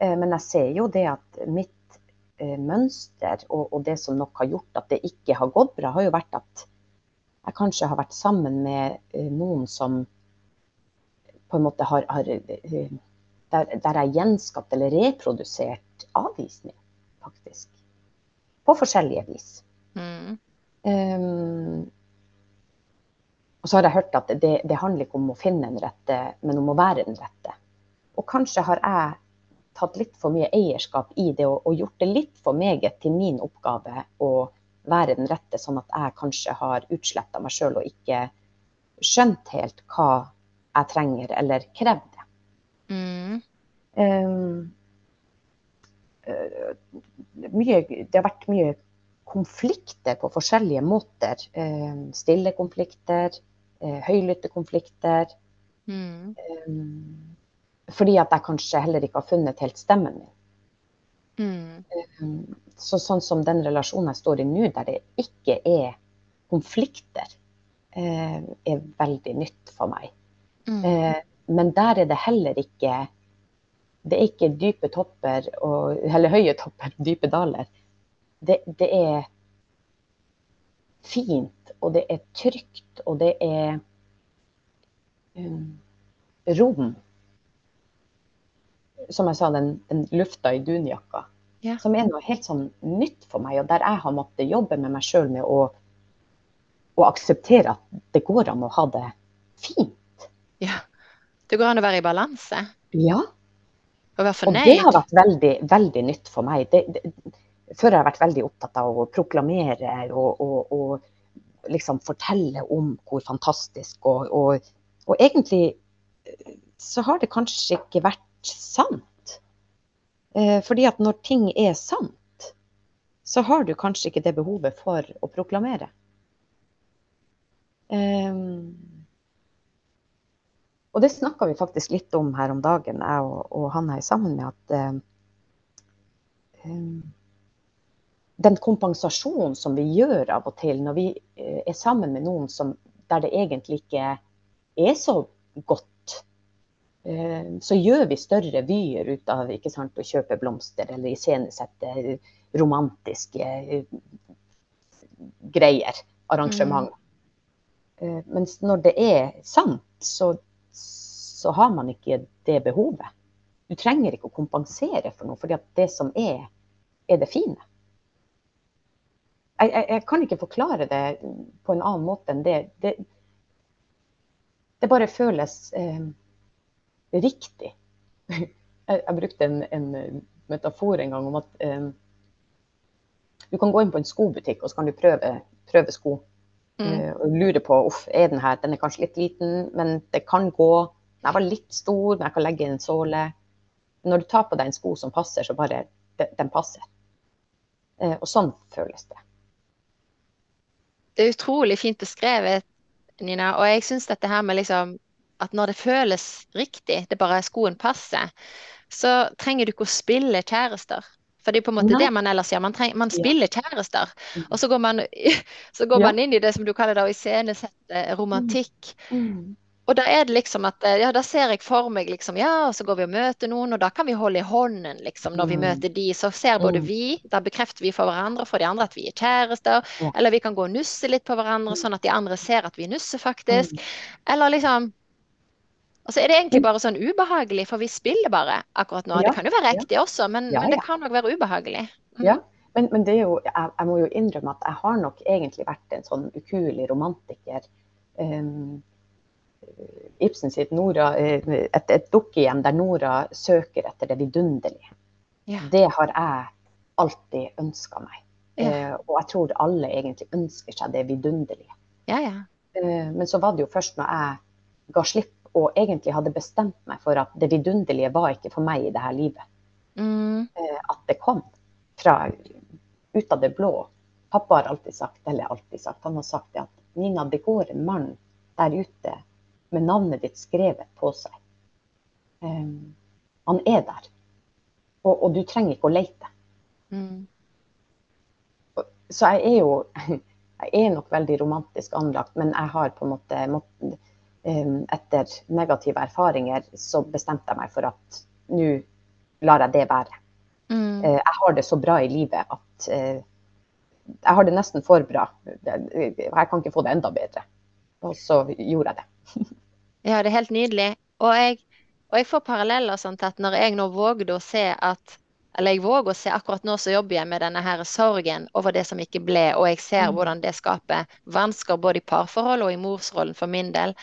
[SPEAKER 2] Eh, men jeg ser jo det at mitt eh, mønster og, og, det som nok har gjort at det ikke har gått bra, har jo vært at jeg kanskje har vært sammen med eh, noen som på en måte har, har der, der jeg gjenskapt eller reprodusert avvisning, faktisk. På forskjellige vis.
[SPEAKER 1] Mm.
[SPEAKER 2] Um, og så har jeg hørt at det, det handler ikke om å finne den rette, men om å være den rette. Og kanskje har jeg tatt litt for mye eierskap i det og, og gjort det litt for meget til min oppgave å være den rette, sånn at jeg kanskje har utsletta meg sjøl og ikke skjønt helt hva jeg trenger eller krevd det.
[SPEAKER 1] Mm.
[SPEAKER 2] Um, mye, det har vært mye konflikter på forskjellige måter. Um, stille konflikter, høylytte konflikter.
[SPEAKER 1] Mm.
[SPEAKER 2] Um, fordi at jeg kanskje heller ikke har funnet helt stemmen min.
[SPEAKER 1] Mm.
[SPEAKER 2] Um, så sånn som den relasjonen jeg står i nå, der det ikke er konflikter, er veldig nytt for meg.
[SPEAKER 1] Mm.
[SPEAKER 2] Men der er det heller ikke Det er ikke dype topper og, eller høye topper dype daler. Det, det er fint, og det er trygt, og det er um, rom som jeg sa, den, den lufta i dunjakka.
[SPEAKER 1] Ja.
[SPEAKER 2] Som er noe helt sånn nytt for meg, og der jeg har måttet jobbe med meg sjøl med å, å akseptere at det går an å ha det fint.
[SPEAKER 1] Ja. Det går an å være i balanse
[SPEAKER 2] Ja.
[SPEAKER 1] og være
[SPEAKER 2] Og det har vært veldig, veldig nytt for meg. Det, det, før har jeg vært veldig opptatt av å proklamere og, og, og liksom fortelle om hvor fantastisk og, og, og egentlig eh, så har det kanskje ikke vært sant. Eh, fordi at når ting er sant, så har du kanskje ikke det behovet for å proklamere. Eh, og det snakka vi faktisk litt om her om dagen, jeg og, og han her sammen med, at eh, um, den kompensasjonen som vi gjør av og til når vi eh, er sammen med noen som, der det egentlig ikke er så godt, eh, så gjør vi større vyer ut av sant, å kjøpe blomster eller iscenesette romantiske greier, arrangement. Mm. Mens når det er sant, så, så har man ikke det behovet. Du trenger ikke å kompensere for noe, fordi det som er, er det fine. Jeg, jeg, jeg, kan ikke forklare det på en annen måte enn det. Det, det bare føles eh, riktig. Jeg, jeg brukte en, en, metafor en gang om at eh, du kan gå inn på en skobutikk og så kan du prøve, prøve sko. Mm. Uh, og lure på uff, er den her, den er kanskje litt liten, men det kan gå. Den var litt stor, men jeg kan legge inn en såle når du tar på deg en sko som passer, så bare den passer. Eh, og sånn føles det.
[SPEAKER 1] Det er utrolig fint beskrevet, Nina. Og jeg syns dette her med liksom at når det føles riktig, det bare skoen passer, så trenger du ikke å spille kjærester. For det er på en måte Nei. det man ellers gjør. Man, trenger, man spiller ja. kjærester. Mm. Og så går, man, så går ja. man, inn i det som du kaller det og iscenesetter romantikk. Mm. Mm. Og da er det liksom at eh, ja, da ser jeg for meg liksom, ja, så går vi og møter noen, og da kan vi holde i hånden liksom når vi mm. møter de. Så ser både mm. vi, da bekrefter vi for hverandre for de andre at vi er kjærester. Ja. Eller vi kan gå og nusse litt på hverandre, mm. sånn at de andre ser at vi nusser faktisk. Eller liksom Og så er det egentlig bare sånn ubehagelig, for vi spiller bare akkurat nå. Ja. Det kan jo være ekte også, men, ja, men det kan nok være ubehagelig.
[SPEAKER 2] Mm. Ja. Men, men, det er jo, jeg, jeg, må jo innrømme at jeg har nok egentlig vært en sånn ukuelig romantiker. Um, Ibsen sitt Nora, eh, et, et dukkehjem der Nora søker etter det vidunderlige. Ja. Det har jeg alltid ønska meg. Ja. Eh, og jeg tror alle egentlig ønsker seg det vidunderlige.
[SPEAKER 1] Ja,
[SPEAKER 2] eh, men så var det jo først når jeg ga slipp og egentlig hadde bestemt meg for at det vidunderlige var ikke for meg i dette livet, mm. At det kom fra ut av det blå. Pappa har alltid sagt, eller alltid sagt, han har sagt at Nina, det går en mann der ute med navnet ditt skrevet på seg. Um, han er der. Og, og, du trenger ikke å lete. Mm. Så jeg er jo jeg er nok veldig romantisk anlagt, men jeg har på en måte mått, um, Etter negative erfaringer så bestemte jeg meg for at nå lar jeg det være. Mm. Uh, jeg har det så bra i livet at uh, jeg har det nesten for bra. Jeg kan ikke få det enda bedre. Og så gjorde jeg det.
[SPEAKER 1] Ja, det er helt nydelig. Og jeg, og jeg får paralleller sånn til at når jeg nå vågde å se at eller jeg våger å se akkurat nå så jobber jeg med denne her sorgen over det som ikke ble, og jeg ser mm. hvordan det skaper vansker både i parforhold og i morsrollen for min del.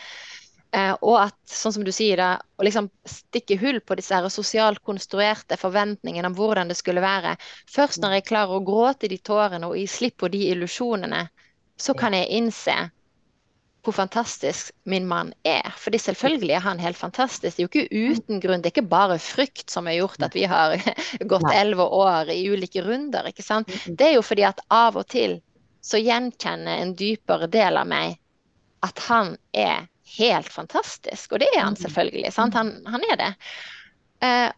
[SPEAKER 1] Eh, og at, sånn som du sier da, å liksom stikke hull på disse her sosialt konstruerte forventningene om hvordan det skulle være. Først når jeg klarer å gråte de tårene og gi slipp på de illusjonene, så kan jeg innse hvor fantastisk min mann er. Fordi selvfølgelig er han helt fantastisk. Det er jo ikke uten grunn. Det er ikke bare frykt som har gjort at vi har gått elleve år i ulike runder. ikke sant? Det er jo fordi at av og til så gjenkjenner en dypere del av meg at han er helt fantastisk. Og det er han selvfølgelig. sant? Han, han er det. Uh,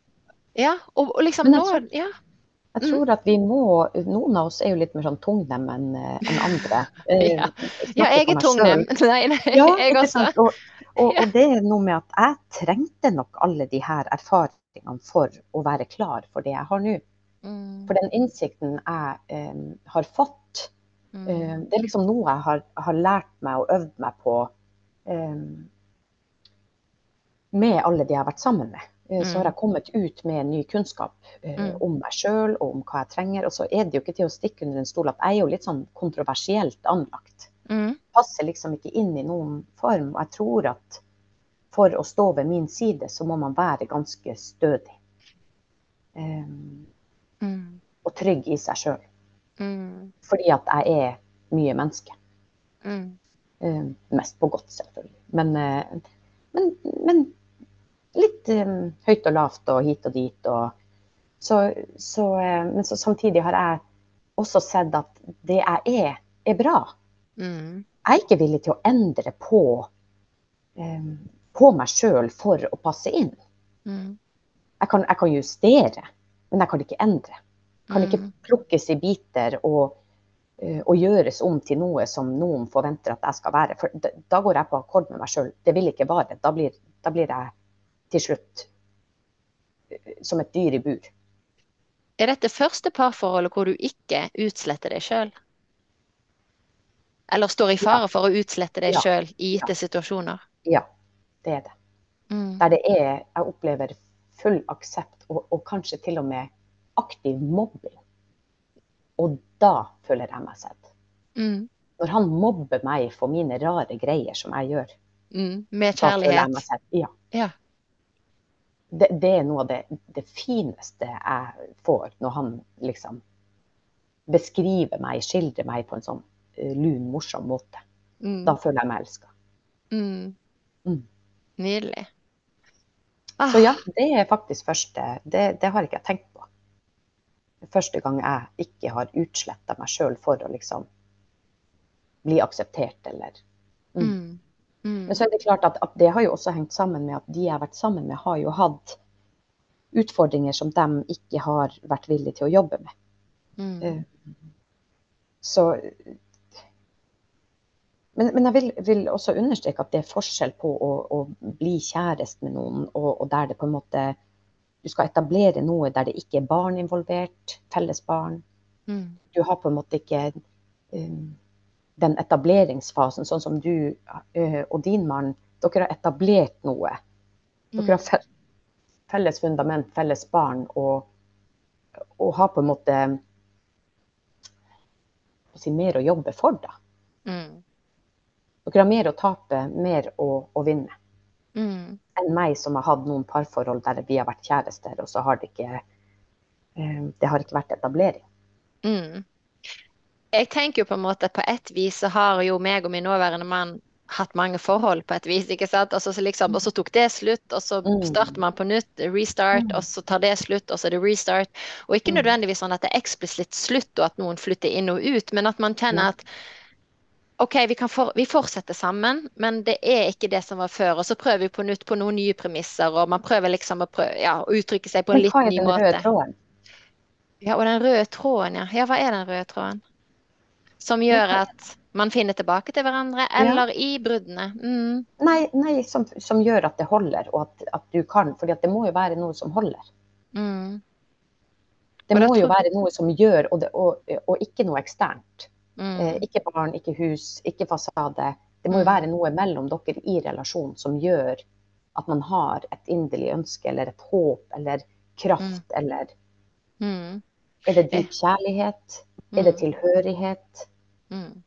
[SPEAKER 1] ja, og, og liksom nå ja.
[SPEAKER 2] Jeg mm. tror at vi må Noen av oss er jo litt mer sånn tungnem enn en andre.
[SPEAKER 1] ja. ja. jeg er tungnem. Nei, nei, ja, jeg også.
[SPEAKER 2] Og, og, og, det er noe med at jeg trengte nok alle de her erfaringene for å være klar for det jeg har nå. Mm. For den innsikten jeg um, har fått, um, det er liksom noe jeg har, har, lært meg og øvd meg på um, med alle de jeg har vært sammen med. Eh, så har mm. jeg kommet ut med ny kunnskap eh, mm. om meg sjøl og om hva jeg trenger. Og så er det jo ikke til å stikke under en stol at jeg er jo litt sånn kontroversielt anlagt. Mm. Passer liksom ikke inn i noen form. Og jeg tror at for å stå ved min side, så må man være ganske stødig. Um, mm. Og trygg i seg sjøl. Mm. Fordi at jeg er mye menneske. Um, mest på godt, selvfølgelig. Men, men, men litt um, høyt og lavt og hit og dit. Og så, så, uh, men så, samtidig har jeg også sett at det jeg er, er bra. Mm. Jeg er ikke villig til å endre på, um, på meg sjøl for å passe inn. Mm. Jeg, kan, jeg, kan, justere, men jeg kan ikke endre. Jeg kan ikke mm. plukkes i biter og, og, gjøres om til noe som noen forventer at jeg skal være. For da går jeg på akkord med meg sjøl. Det vil ikke vare. Da blir, da blir jeg til slutt eh, som et dyr i bur.
[SPEAKER 1] Er dette første parforholdet hvor du ikke utsletter deg sjøl? Eller står i fare for å utslette deg
[SPEAKER 2] Ja.
[SPEAKER 1] sjøl i gitte situasjoner?
[SPEAKER 2] Ja, det er det.
[SPEAKER 1] Mm.
[SPEAKER 2] Der det er Jeg opplever full aksept, og, og kanskje til og med aktiv mobbing. Og da føler jeg meg sett.
[SPEAKER 1] Mm.
[SPEAKER 2] Når han mobber meg for mine rare greier som jeg gjør,
[SPEAKER 1] Mm. Med
[SPEAKER 2] da føler jeg meg sett. Ja.
[SPEAKER 1] Ja.
[SPEAKER 2] Det, det er noe av det, det fineste jeg får når han liksom beskriver meg, skildrer meg på en sånn eh, lun, morsom måte.
[SPEAKER 1] Mm.
[SPEAKER 2] Da føler jeg meg elska.
[SPEAKER 1] Mm.
[SPEAKER 2] Mm.
[SPEAKER 1] Nydelig. Ah,
[SPEAKER 2] Så ja, det er faktisk første Det, det har ikke jeg tenkt på. Første gang jeg ikke har utsletta meg sjøl for å liksom bli akseptert eller
[SPEAKER 1] Mm. Mm.
[SPEAKER 2] Men så er det klart at, at det har jo også hengt sammen med at de jeg har vært sammen med, har jo hatt utfordringer som de ikke har vært villige til å jobbe med.
[SPEAKER 1] Mm.
[SPEAKER 2] Eh, Så Men, men jeg vil, vil også understreke at det er forskjell på å, å bli kjæreste med noen, og, og der det på en måte Du skal etablere noe der det ikke er barn involvert, felles barn.
[SPEAKER 1] Mm.
[SPEAKER 2] Du har på en måte ikke um, den etableringsfasen, sånn som du uh, og din mann Dere har etablert noe. Dere har felles fundament, felles barn, og, og har på en måte si, mer å jobbe for, da.
[SPEAKER 1] Mm.
[SPEAKER 2] Dere har mer å tape, mer å, å vinne.
[SPEAKER 1] Mm.
[SPEAKER 2] Enn meg som har hatt noen parforhold der vi har vært kjærester, og så har det ikke eh, Det har ikke vært etablering.
[SPEAKER 1] Mm. Jeg tenker jo på en måte at på et vis så har jo meg og min nåværende mann hatt mange forhold på et vis, ikke sant? Altså, så liksom, og så tok det slutt, og så
[SPEAKER 2] Mm.
[SPEAKER 1] starter man på nytt, restart,
[SPEAKER 2] Mm.
[SPEAKER 1] og så tar det slutt, og så er det restart. Og ikke
[SPEAKER 2] Mm.
[SPEAKER 1] nødvendigvis sånn at det er eksplisitt slutt, og at noen flytter inn og ut, men at man kjenner at OK, vi, kan for, vi fortsetter sammen, men det er ikke det som var før. Og så prøver vi på nytt på noen nye premisser, og man prøver liksom å, prøve, ja, å uttrykke seg på en litt ny måte.
[SPEAKER 2] hva er den røde tråden?
[SPEAKER 1] Ja, og den røde tråden, ja. Ja, hva er den røde tråden? Som gjør at man finner tilbake til hverandre, eller i bruddene. Mm.
[SPEAKER 2] Nei, nei som, som gjør at det holder, og at, at du kan. For det må jo være noe som holder.
[SPEAKER 1] Mm.
[SPEAKER 2] Det må jo være noe som gjør, og, det, og, og ikke noe eksternt.
[SPEAKER 1] Mm.
[SPEAKER 2] Eh, ikke barn, ikke hus, ikke fasade. Det må jo
[SPEAKER 1] Mm.
[SPEAKER 2] være noe mellom dere i relasjon som gjør at man har et inderlig ønske eller et håp eller kraft, eller
[SPEAKER 1] Mm.
[SPEAKER 2] er det dyp kjærlighet? Er det
[SPEAKER 1] Mm.
[SPEAKER 2] tilhørighet?
[SPEAKER 1] Mm.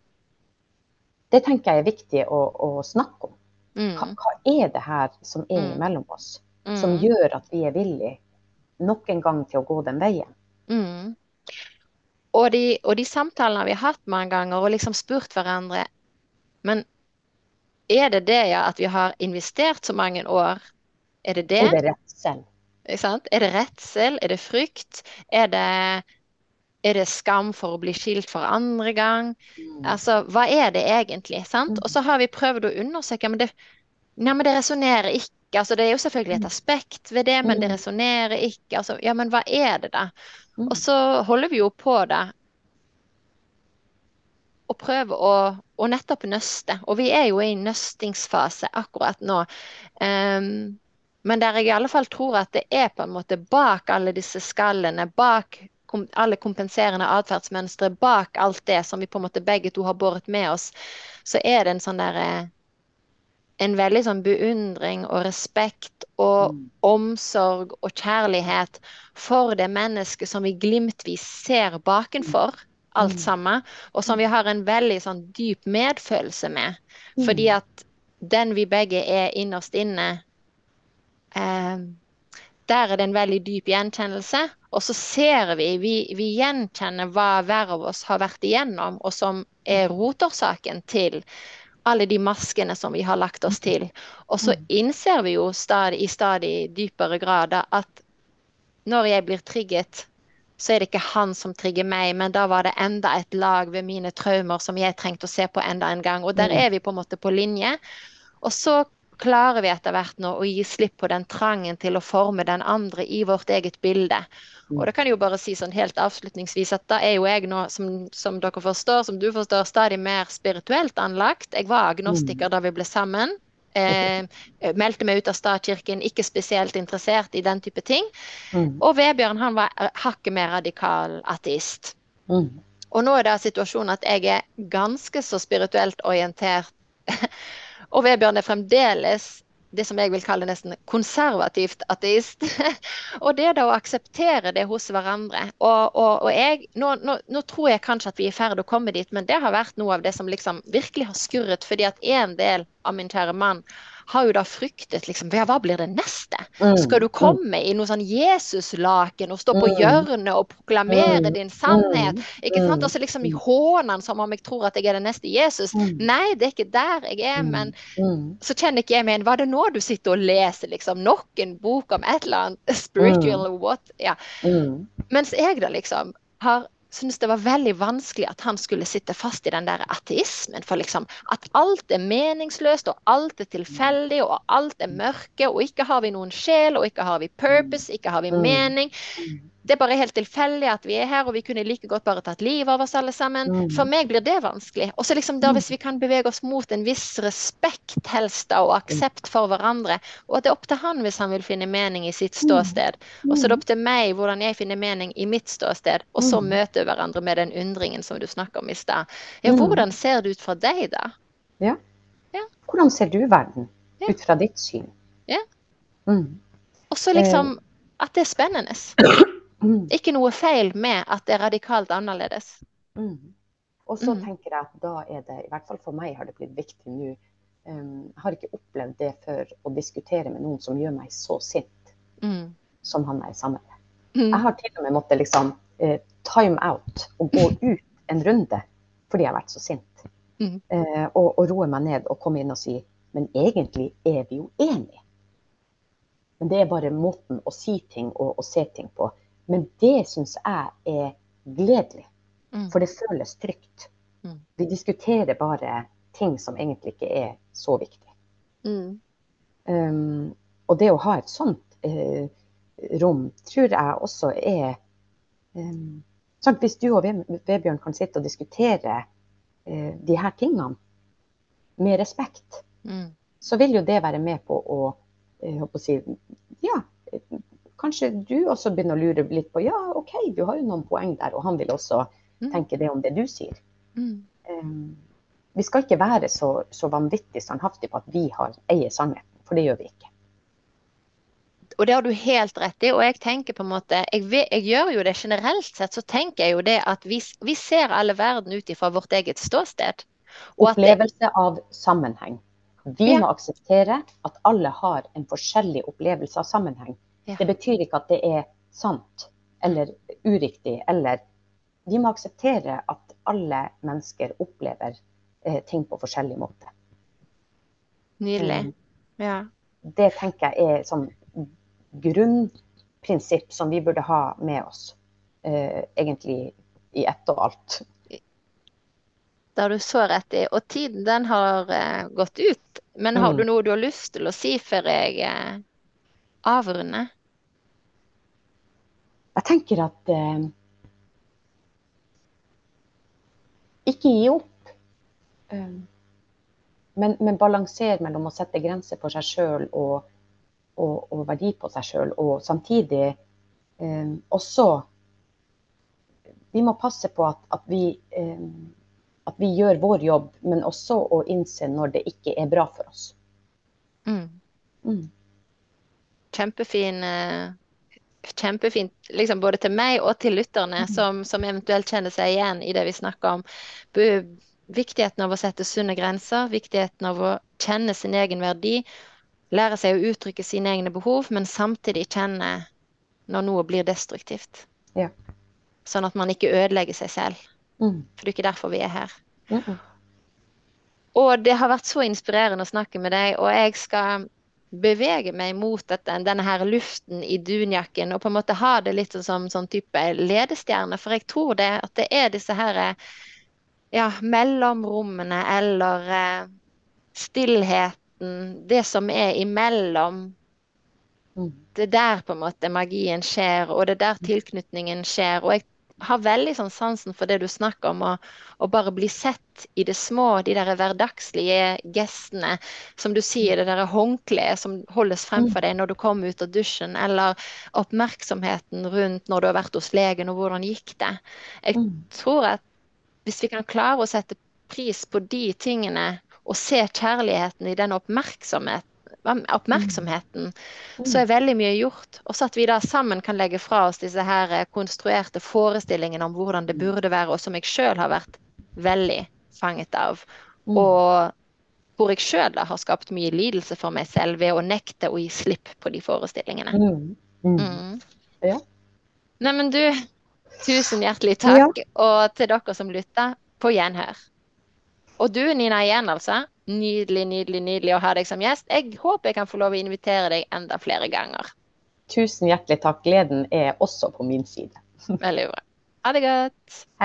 [SPEAKER 2] Det tenker jeg er viktig å, å snakke om. Hva,
[SPEAKER 1] Mm.
[SPEAKER 2] hva er det her som er
[SPEAKER 1] Mm.
[SPEAKER 2] mellom oss, som
[SPEAKER 1] Mm.
[SPEAKER 2] gjør at vi er villige nok en gang til å gå den veien?
[SPEAKER 1] Mm. Og, de, og de samtalene vi har hatt mange ganger, og liksom spurt hverandre Men er det det, ja, at vi har investert så mange år? Er det det?
[SPEAKER 2] Er det redsel?
[SPEAKER 1] Er det redsel? Er det frykt? Er det, er det skam for å bli skilt for andre gang? Altså, hva er det egentlig? Sant?
[SPEAKER 2] Mm.
[SPEAKER 1] Og så har vi prøvd å undersøke, men det, nei, men det resonnerer ikke. Altså, det er jo selvfølgelig et
[SPEAKER 2] Mm.
[SPEAKER 1] aspekt ved det, men det
[SPEAKER 2] Mm.
[SPEAKER 1] resonnerer ikke. Altså, ja, men hva er det da?
[SPEAKER 2] Mm.
[SPEAKER 1] Og så holder vi jo på det. Og prøver å, å nettopp nøste. Og vi er jo i en nøstingsfase akkurat nå. Um, men der jeg i alle fall tror at det er på en måte bak alle disse skallene, bak kom, alle kompenserende atferdsmønstre, bak alt det som vi på en måte begge to har båret med oss, så er det en sånn derre En veldig sånn beundring og respekt og
[SPEAKER 2] Mm.
[SPEAKER 1] omsorg og kjærlighet for det mennesket som vi glimtvis ser bakenfor alt
[SPEAKER 2] Mm.
[SPEAKER 1] sammen, og som vi har en veldig sånn dyp medfølelse med.
[SPEAKER 2] Mm.
[SPEAKER 1] Fordi at den vi begge er innerst inne, eh, der er det en veldig dyp gjenkjennelse. Og så ser vi, vi, vi gjenkjenner hva hver av oss har vært igjennom, og som er rotårsaken til alle de maskene som vi har lagt oss til. Og så
[SPEAKER 2] Mm.
[SPEAKER 1] innser vi jo stadig, i stadig dypere grad at når jeg blir trigget, så er det ikke han som trigger meg, men da var det enda et lag ved mine traumer som jeg trengte å se på enda en gang. Og der
[SPEAKER 2] Mm.
[SPEAKER 1] er vi på en måte på linje. Og så klarer vi etter hvert nå å gi slipp på den trangen til å forme den andre i vårt eget bilde.
[SPEAKER 2] Mm.
[SPEAKER 1] Og da kan jeg jo bare si sånn helt avslutningsvis at da er jo jeg nå, som, som dere forstår, som du forstår, stadig mer spirituelt anlagt. Jeg var agnostiker da vi ble sammen. Eh, meldte meg ut av statskirken, ikke spesielt interessert i den type ting.
[SPEAKER 2] Mm.
[SPEAKER 1] Og Vebjørn han var hakket mer radikal ateist.
[SPEAKER 2] Mm.
[SPEAKER 1] Og nå er det situasjonen at jeg er ganske så spirituelt orientert. og Vebjørn er fremdeles det som jeg vil kalle nesten konservativt ateist. og det da å akseptere det hos hverandre. Og, og, og jeg, nå, nå, nå, tror jeg kanskje at vi er i ferd å komme dit, men det har vært noe av det som liksom virkelig har skurret. Fordi at en del av min kjære mann har jo da fryktet liksom, ja, hva blir det neste?
[SPEAKER 2] Mm.
[SPEAKER 1] Skal du komme i noe sånn Jesuslaken og stå på
[SPEAKER 2] Mm.
[SPEAKER 1] hjørnet og proklamere
[SPEAKER 2] Mm.
[SPEAKER 1] din sannhet? Ikke sant?
[SPEAKER 2] Og
[SPEAKER 1] Altså liksom i hånen som om jeg tror at jeg er den neste Jesus.
[SPEAKER 2] Mm.
[SPEAKER 1] Nei, det er ikke der jeg er,
[SPEAKER 2] Mm.
[SPEAKER 1] men
[SPEAKER 2] Mm.
[SPEAKER 1] så kjenner ikke jeg meg igjen. Hva er det nå du sitter og leser, liksom? Nok en bok om et eller annet spiritual what? Ja.
[SPEAKER 2] Mm.
[SPEAKER 1] Mens jeg da liksom har syntes det var veldig vanskelig at han skulle sitte fast i den der ateismen. For liksom at alt er meningsløst, og alt er tilfeldig, og alt er mørke, og ikke har vi noen sjel, og ikke har vi purpose, ikke har vi
[SPEAKER 2] Mm.
[SPEAKER 1] mening. Det er bare helt tilfeldig at vi er her, og vi kunne like godt bare tatt livet av oss alle sammen.
[SPEAKER 2] Mm.
[SPEAKER 1] For meg blir det vanskelig. Og så liksom da hvis vi kan bevege oss mot en viss respekt helst da, og aksept for hverandre, og at det er opp til han hvis han vil finne mening i sitt ståsted. Og så er det opp til meg hvordan jeg finner mening i mitt ståsted, og så
[SPEAKER 2] Mm.
[SPEAKER 1] møte hverandre med den undringen som du snakka om i stad. Ja,
[SPEAKER 2] Mm.
[SPEAKER 1] hvordan ser det ut for deg, da?
[SPEAKER 2] Ja, Hvordan ser du verden
[SPEAKER 1] Ja.
[SPEAKER 2] ut fra ditt syn?
[SPEAKER 1] Ja.
[SPEAKER 2] Mm.
[SPEAKER 1] Og så liksom at det er spennende.
[SPEAKER 2] Mm.
[SPEAKER 1] Ikke noe feil med at det er radikalt annerledes.
[SPEAKER 2] Mm. Og så
[SPEAKER 1] Mm.
[SPEAKER 2] tenker jeg at da er det, i hvert fall for meg har det blitt viktig nå um, har ikke opplevd det før å diskutere med noen som gjør meg så sint
[SPEAKER 1] Mm.
[SPEAKER 2] som han er sammen med.
[SPEAKER 1] Mm.
[SPEAKER 2] Jeg har til og med måttet liksom uh, time out og gå ut en runde fordi jeg har vært så sint.
[SPEAKER 1] Mm.
[SPEAKER 2] Eh, og, og roe meg ned og komme inn og si men egentlig er vi jo enige. Men det er bare måten å si ting og, og se ting på. Men det syns jeg er gledelig.
[SPEAKER 1] Mm.
[SPEAKER 2] For det føles trygt.
[SPEAKER 1] Mm.
[SPEAKER 2] Vi diskuterer bare ting som egentlig ikke er så viktig.
[SPEAKER 1] Mm.
[SPEAKER 2] Um, og det å ha et sånt uh, rom tror jeg også er um, sant? Hvis du og Vebjørn kan sitte og diskutere uh, de her tingene med respekt,
[SPEAKER 1] Mm.
[SPEAKER 2] så vil jo det være med på å, uh, å si, ja, kanskje du også begynner å lure litt på, ja, ok, du har jo noen poeng der, og han vil også
[SPEAKER 1] Mm.
[SPEAKER 2] tenke det om det du sier.
[SPEAKER 1] Mm.
[SPEAKER 2] Um, vi skal ikke være så, så vanvittig standhaftige på at vi har eier sannheten, for det gjør vi ikke.
[SPEAKER 1] Og det har du helt rett i. Og jeg tenker på en måte Jeg, jeg gjør jo det generelt sett, så tenker jeg jo det at vi, vi ser alle verden ut ifra vårt eget ståsted. At det,
[SPEAKER 2] Opplevelse av sammenheng. Vi
[SPEAKER 1] Ja.
[SPEAKER 2] må akseptere at alle har en forskjellig opplevelse av sammenheng.
[SPEAKER 1] Ja.
[SPEAKER 2] Det betyr ikke at det er sant eller uriktig, eller Vi må akseptere at alle mennesker opplever eh, ting på forskjellig måte.
[SPEAKER 1] Nydelig.
[SPEAKER 2] Um,
[SPEAKER 1] Ja.
[SPEAKER 2] det tenker jeg er sånn grunnprinsipp som vi burde ha med oss. Eh, egentlig i ett og alt.
[SPEAKER 1] Det har du så rett i. Og tiden den har eh, gått ut. Men har
[SPEAKER 2] Mm.
[SPEAKER 1] du noe du har lyst til å si før jeg eh, avrunder?
[SPEAKER 2] Jeg tenker at eh, Ikke gi opp. Eh, men, men balanser mellom å sette grenser for seg sjøl og, og, og verdi på seg sjøl, og samtidig eh, også Vi må passe på at, at, vi, eh, at vi gjør vår jobb, men også å innse når det ikke er bra for oss.
[SPEAKER 1] Mm.
[SPEAKER 2] Mm.
[SPEAKER 1] Kjempefin eh, Kjempefint liksom både til meg og til lytterne
[SPEAKER 2] Mhm.
[SPEAKER 1] som, som eventuelt kjenner seg igjen i det vi snakker om. Viktigheten av å sette sunne grenser, viktigheten av å kjenne sin egen verdi, lære seg å uttrykke sine egne behov, men samtidig kjenne når noe blir destruktivt.
[SPEAKER 2] Ja.
[SPEAKER 1] Sånn at man ikke ødelegger seg selv.
[SPEAKER 2] Mm.
[SPEAKER 1] For det er ikke derfor vi er her.
[SPEAKER 2] Mm.
[SPEAKER 1] Og det har vært så inspirerende å snakke med deg, og jeg skal bevege meg mot dette, denne her luften i dunjakken og på en måte ha det litt sånn som sånn type ledestjerne. For jeg tror det at det er disse her ja, mellomrommene eller eh, stillheten, det som er imellom.
[SPEAKER 2] Mm.
[SPEAKER 1] Det er der på en måte magien skjer, og det er der tilknytningen skjer. Og jeg, har veldig sånn sansen for det du snakker om, å, bare bli sett i det små, de der hverdagslige gestene. Som du sier, det der håndkleet som holdes frem for deg når du kommer ut av dusjen, eller oppmerksomheten rundt når du har vært hos legen, og hvordan gikk det. Jeg tror at hvis vi kan klare å sette pris på de tingene og se kjærligheten i den oppmerksomheten oppmerksomheten, så er veldig mye gjort. Og så at vi da sammen kan legge fra oss disse her eh, konstruerte forestillingene om hvordan det burde være, og som jeg sjøl har vært veldig fanget av. Og hvor jeg sjøl har skapt mye lidelse for meg selv ved å nekte å gi slipp på de forestillingene. Mm.
[SPEAKER 2] Ja.
[SPEAKER 1] Neimen du, tusen hjertelig takk. Og til dere som lytter, på gjenhør. Og du Nina igjen, altså. Nydelig, nydelig, nydelig å ha deg som gjest. Jeg håper jeg kan få lov å invitere deg enda flere ganger.
[SPEAKER 2] Tusen hjertelig takk. Gleden er også på min side.
[SPEAKER 1] Veldig bra. Ha det godt.